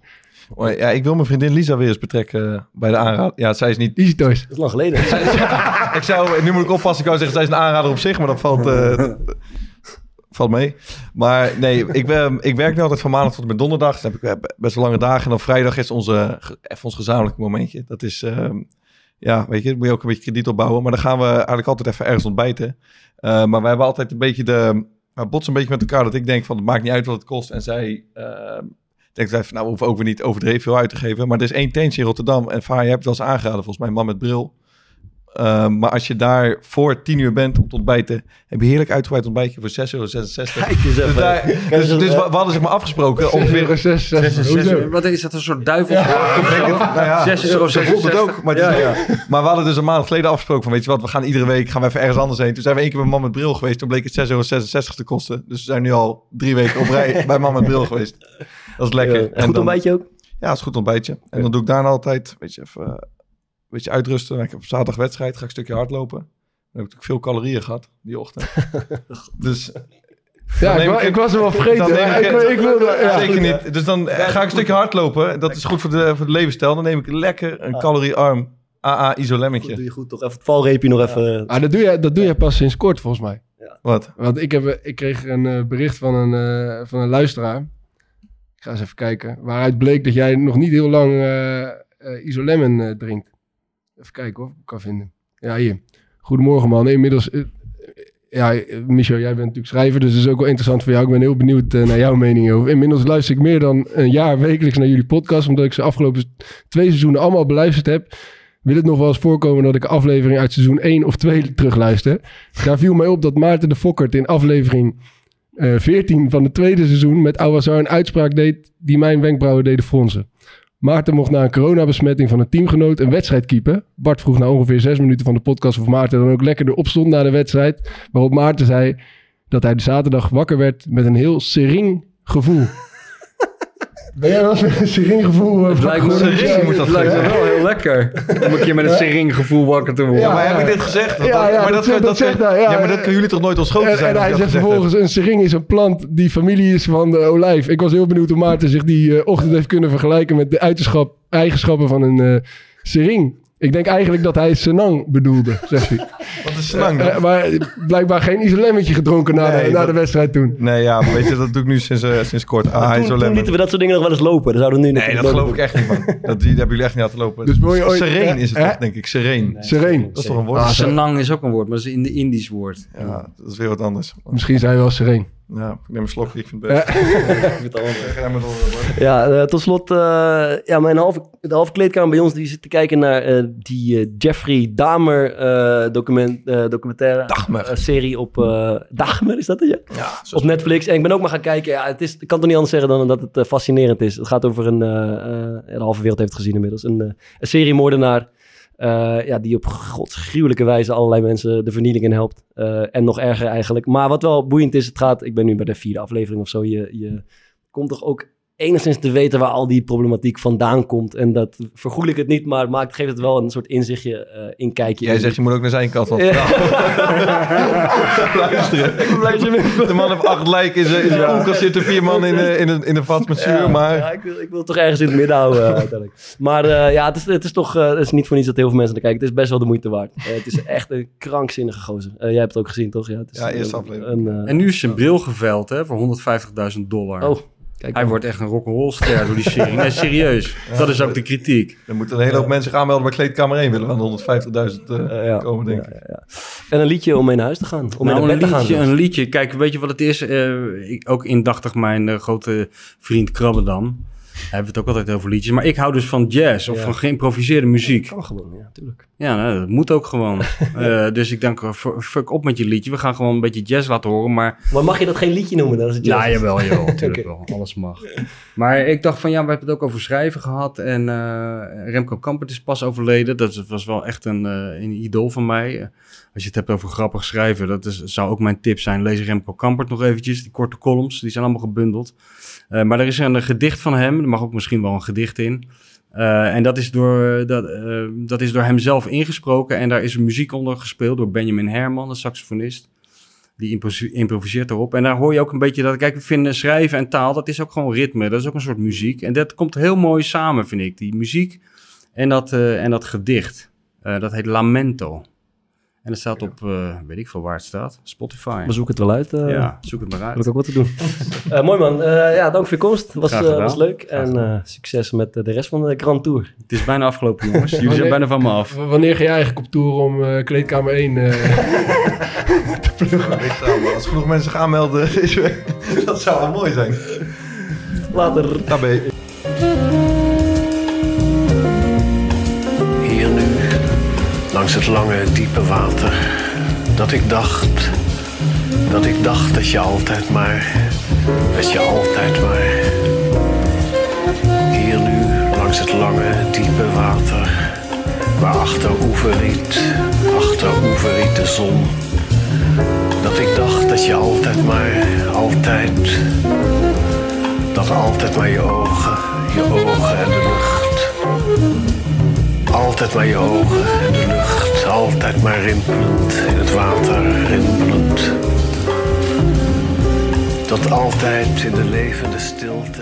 Maar ja, ik wil mijn vriendin Lisa weer eens betrekken bij de aanrader. Ja, zij is niet... Easy Toys. Dat is lang geleden. ik zou, nu moet ik oppassen, ik wou zeggen, zij is een aanrader op zich, maar dat valt, eh, valt mee. Maar nee, ik, ben, ik werk nu altijd van maandag tot en met donderdag. Dan heb ik best wel lange dagen. En dan vrijdag is onze, even ons gezamenlijke momentje. Dat is, ehm, ja, weet je, dan moet je ook een beetje krediet opbouwen. Maar dan gaan we eigenlijk altijd even ergens ontbijten. Eh, maar wij hebben altijd een beetje de... We botsen een beetje met elkaar dat ik denk van, het maakt niet uit wat het kost. En zij... ehm, denkt van, nou, we hoeven ook weer niet overdreven veel uit te geven. Maar er is één tentje in Rotterdam. En Vaar, je hebt het wel eens aangeraden, volgens mij, man met bril. Ehm, maar als je daar voor tien uur bent om te ontbijten, heb je heerlijk uitgebreid ontbijtje voor 6,66 euro. Kijk eens Dus, even. daar- dus, dus even. we, we hadden zeg maar afgesproken ongeveer... 6, 6, Zes- Hoezo? wat is dat, een soort duivel? Nou ja, 6,66 zo- euro. zo het ook. Maar, het is- maar we hadden dus een maand geleden afgesproken van, weet je wat, we gaan iedere week gaan we even ergens anders heen. Toen zijn we één keer bij man met bril geweest, toen bleek het 6,66 euro te kosten. Dus we zijn nu al drie weken op rij bij man met bril geweest. Dat is lekker. Ja, en goed dan- ontbijtje ook? Ja, het is goed ontbijtje. En dan doe ik daarna altijd, weet je, even eh, beetje uitrusten. Ik heb op zaterdag wedstrijd, ga ik een stukje hardlopen. Dan heb ik natuurlijk veel calorieën gehad die ochtend. dus Ja, ik, was er wel dan vergeten. neem maar ik, Ik, wil- ik wilde... Ja. zeker niet. Dus dan eh, ga ik een stukje hardlopen. Dat is goed voor de, voor de levensstijl. Dan neem ik lekker een caloriearm AA isolemmetje. doe je goed toch even het valreepje nog even. Ah, dat, doe je, dat doe je pas sinds kort, volgens mij. Wat? Want ik, heb, ik kreeg een eh, bericht van een, eh, van een luisteraar. Ik ga eens even kijken. Waaruit bleek dat jij nog niet heel lang eh eh, isolemmen eh, drinkt. Even kijken of ik kan vinden. Ja, hier. Goedemorgen man. Inmiddels... eh, ja, eh, Michel, jij bent natuurlijk schrijver, dus dat is ook wel interessant voor jou. Ik ben heel benieuwd eh, naar jouw mening over. Inmiddels luister ik meer dan een jaar wekelijks naar jullie podcast, omdat ik ze afgelopen twee seizoenen allemaal beluisterd heb. Wil het nog wel eens voorkomen dat ik aflevering uit seizoen 1 of 2 terugluister? Daar viel mij op dat Maarten de Fokkert in aflevering eh 14 van het tweede seizoen met Awazar een uitspraak deed die mijn wenkbrauwen deden fronsen. Maarten mocht na een coronabesmetting van een teamgenoot een wedstrijd keepen. Bart vroeg na ongeveer zes minuten van de podcast of Maarten dan ook lekker erop stond na de wedstrijd. Waarop Maarten zei dat hij de zaterdag wakker werd met een heel sering gevoel. Ben jij wel eens met een sering gevoel? Het lijkt me, Sering moet dat het lijkt me wel heel lekker. Om een keer met een sering gevoel wakker te worden. Ja, maar heb ik dit gezegd? Dat- Ja, ja, maar dat zegt- dat zegt hij, ja. ja, maar dat kunnen jullie toch nooit En, zijn? en dat hij zegt dat vervolgens, een sering is een plant die familie is van de olijf. Ik was heel benieuwd hoe Maarten zich die eh, ochtend heeft kunnen vergelijken met de eigenschappen van een eh, sering. Ik denk eigenlijk dat hij Senang bedoelde, zegt hij. Wat is Senang dan? Eh, maar blijkbaar geen isolemmetje gedronken na, Nee, de, na dat- de wedstrijd toen. Nee, ja, maar weet je, dat doe ik nu sinds, eh, sinds kort. Ah, toen, toen lieten we dat soort dingen nog wel eens lopen. Dan zouden we nu Nee, dat geloof ik echt niet, man. Dat, die hebben jullie echt niet laten lopen. Dus wil je ooit- Sereen is het toch, denk ik. Sereen. Sereen. Dat is toch een woord? Ah, Senang is ook een woord, maar dat is in de Indisch woord. Ja, dat is weer wat anders. Misschien zijn we wel sereen. Ja, ik neem een slokje, ik vind het best. Ja, eh, tot slot, eh, ja, mijn halve, de halve kleedkamer bij ons die zit te kijken naar eh, die Jeffrey Dahmer eh, document, eh, documentaire. Dahmer. serie op uh, Dahmer, is dat het? Ja? Ja, op Netflix. En ik ben ook maar gaan kijken. Ja, het is, ik kan toch niet anders zeggen dan dat het fascinerend is. Het gaat over een, eh, eh, de halve wereld heeft het gezien inmiddels, een, eh, een seriemoordenaar. Eh, ja, die op godsgruwelijke wijze allerlei mensen de vernieling in helpt. Eh, en nog erger eigenlijk. Maar wat wel boeiend is, het gaat, ik ben nu bij de vierde aflevering of zo. Je, je komt toch ook enigszins te weten waar al die problematiek vandaan komt. En dat vergoed ik het niet, maar maakt, geeft het wel een soort inzichtje, eh inkijkje. Jij in- zegt, je moet ook naar zijn kant van Ja. Luisteren. Ik De man heeft acht lijken in zijn koelkast zitten vier man in, in, een, in een vat met zuur, Ja, maar... ja, ik, wil, ik wil toch ergens in het midden houden eh, uiteindelijk. Maar eh, ja, het is, het is toch eh, het is niet voor niets dat heel veel mensen naar kijken. Het is best wel de moeite waard. Het is echt een krankzinnige gozer. Eh, jij hebt het ook gezien, toch? Ja, het is Ja, eerste een- aflevering. Eh, En nu is zijn bril geveld hè, voor 150.000 dollar. oh, kijk. Hij wordt echt een rock'n'roll ster door die serie. Nee, serieus. Dat is ook de kritiek. Er moeten een hele hoop mensen zich aanmelden bij Kleedkamer 1. Willen we aan de 150.000 eh, Eh, ja. komen, denk ik. Ja, ja, ja. En een liedje om mee naar huis te gaan. Om nou, naar een bed te liedje, gaan. een liedje. Kijk, weet je wat het is? Eh, ik, ook indachtig mijn eh, grote vriend Krabbedam. Hebben we het ook altijd over liedjes. Maar ik hou dus van jazz of Ja. van geïmproviseerde muziek. Kan gewoon, ja, tuurlijk. Ja, nou, dat moet ook gewoon. Eh, dus ik denk, eh, fu- fuck op met je liedje. We gaan gewoon een beetje jazz laten horen. Maar Maar mag je dat geen liedje noemen? Dan is het ja, jazz? jawel, jawel. Natuurlijk wel. Alles mag. Maar ik dacht van, ja, we hebben het ook over schrijven gehad. En eh, Remco Kampert is pas overleden. Dat was wel echt een, eh, een idool van mij. Als je het hebt over grappig schrijven, dat is, zou ook mijn tip zijn. Lees Remco Kampert nog eventjes. Die korte columns, die zijn allemaal gebundeld. Maar er is een gedicht van hem. Mag ook misschien wel een gedicht in. Eh, en dat is, door, dat, eh, dat is door hem zelf ingesproken. En daar is muziek onder gespeeld door Benjamin Herman, een saxofonist. Die impro- improviseert erop. En daar hoor je ook een beetje dat... Kijk, we vinden schrijven en taal, dat is ook gewoon ritme. Dat is ook een soort muziek. En dat komt heel mooi samen, vind ik. Die muziek en dat, eh, en dat gedicht. Dat heet Lamento. En dat staat op, eh, weet ik veel waar het staat. Spotify. We zoeken het wel uit. eh ja, zoek het maar Heb uit. ik ook wat te doen. Eh, mooi man. Eh, ja, dank voor je komst. Was, was leuk. En eh, succes met de rest van de Grand Tour. Het is bijna afgelopen, jongens. Jullie zijn bijna van me af. Wanneer ga je eigenlijk op tour om eh, kleedkamer 1? eh, Ja, weet je wel, maar als genoeg mensen zich aanmelden, is weer- dat zou wel mooi zijn. Later. Tabé. Langs het lange, diepe water. Dat ik dacht, dat ik dacht dat je altijd maar, dat je altijd maar. Hier nu, langs het lange, diepe water. Waar achter oeverriet, achter oeverriet de zon. Dat ik dacht dat je altijd maar, altijd. Dat altijd maar je ogen, je ogen en de lucht. Altijd maar je ogen en de lucht, altijd maar rimpelend in het water, rimpelend. Dat altijd in de levende stilte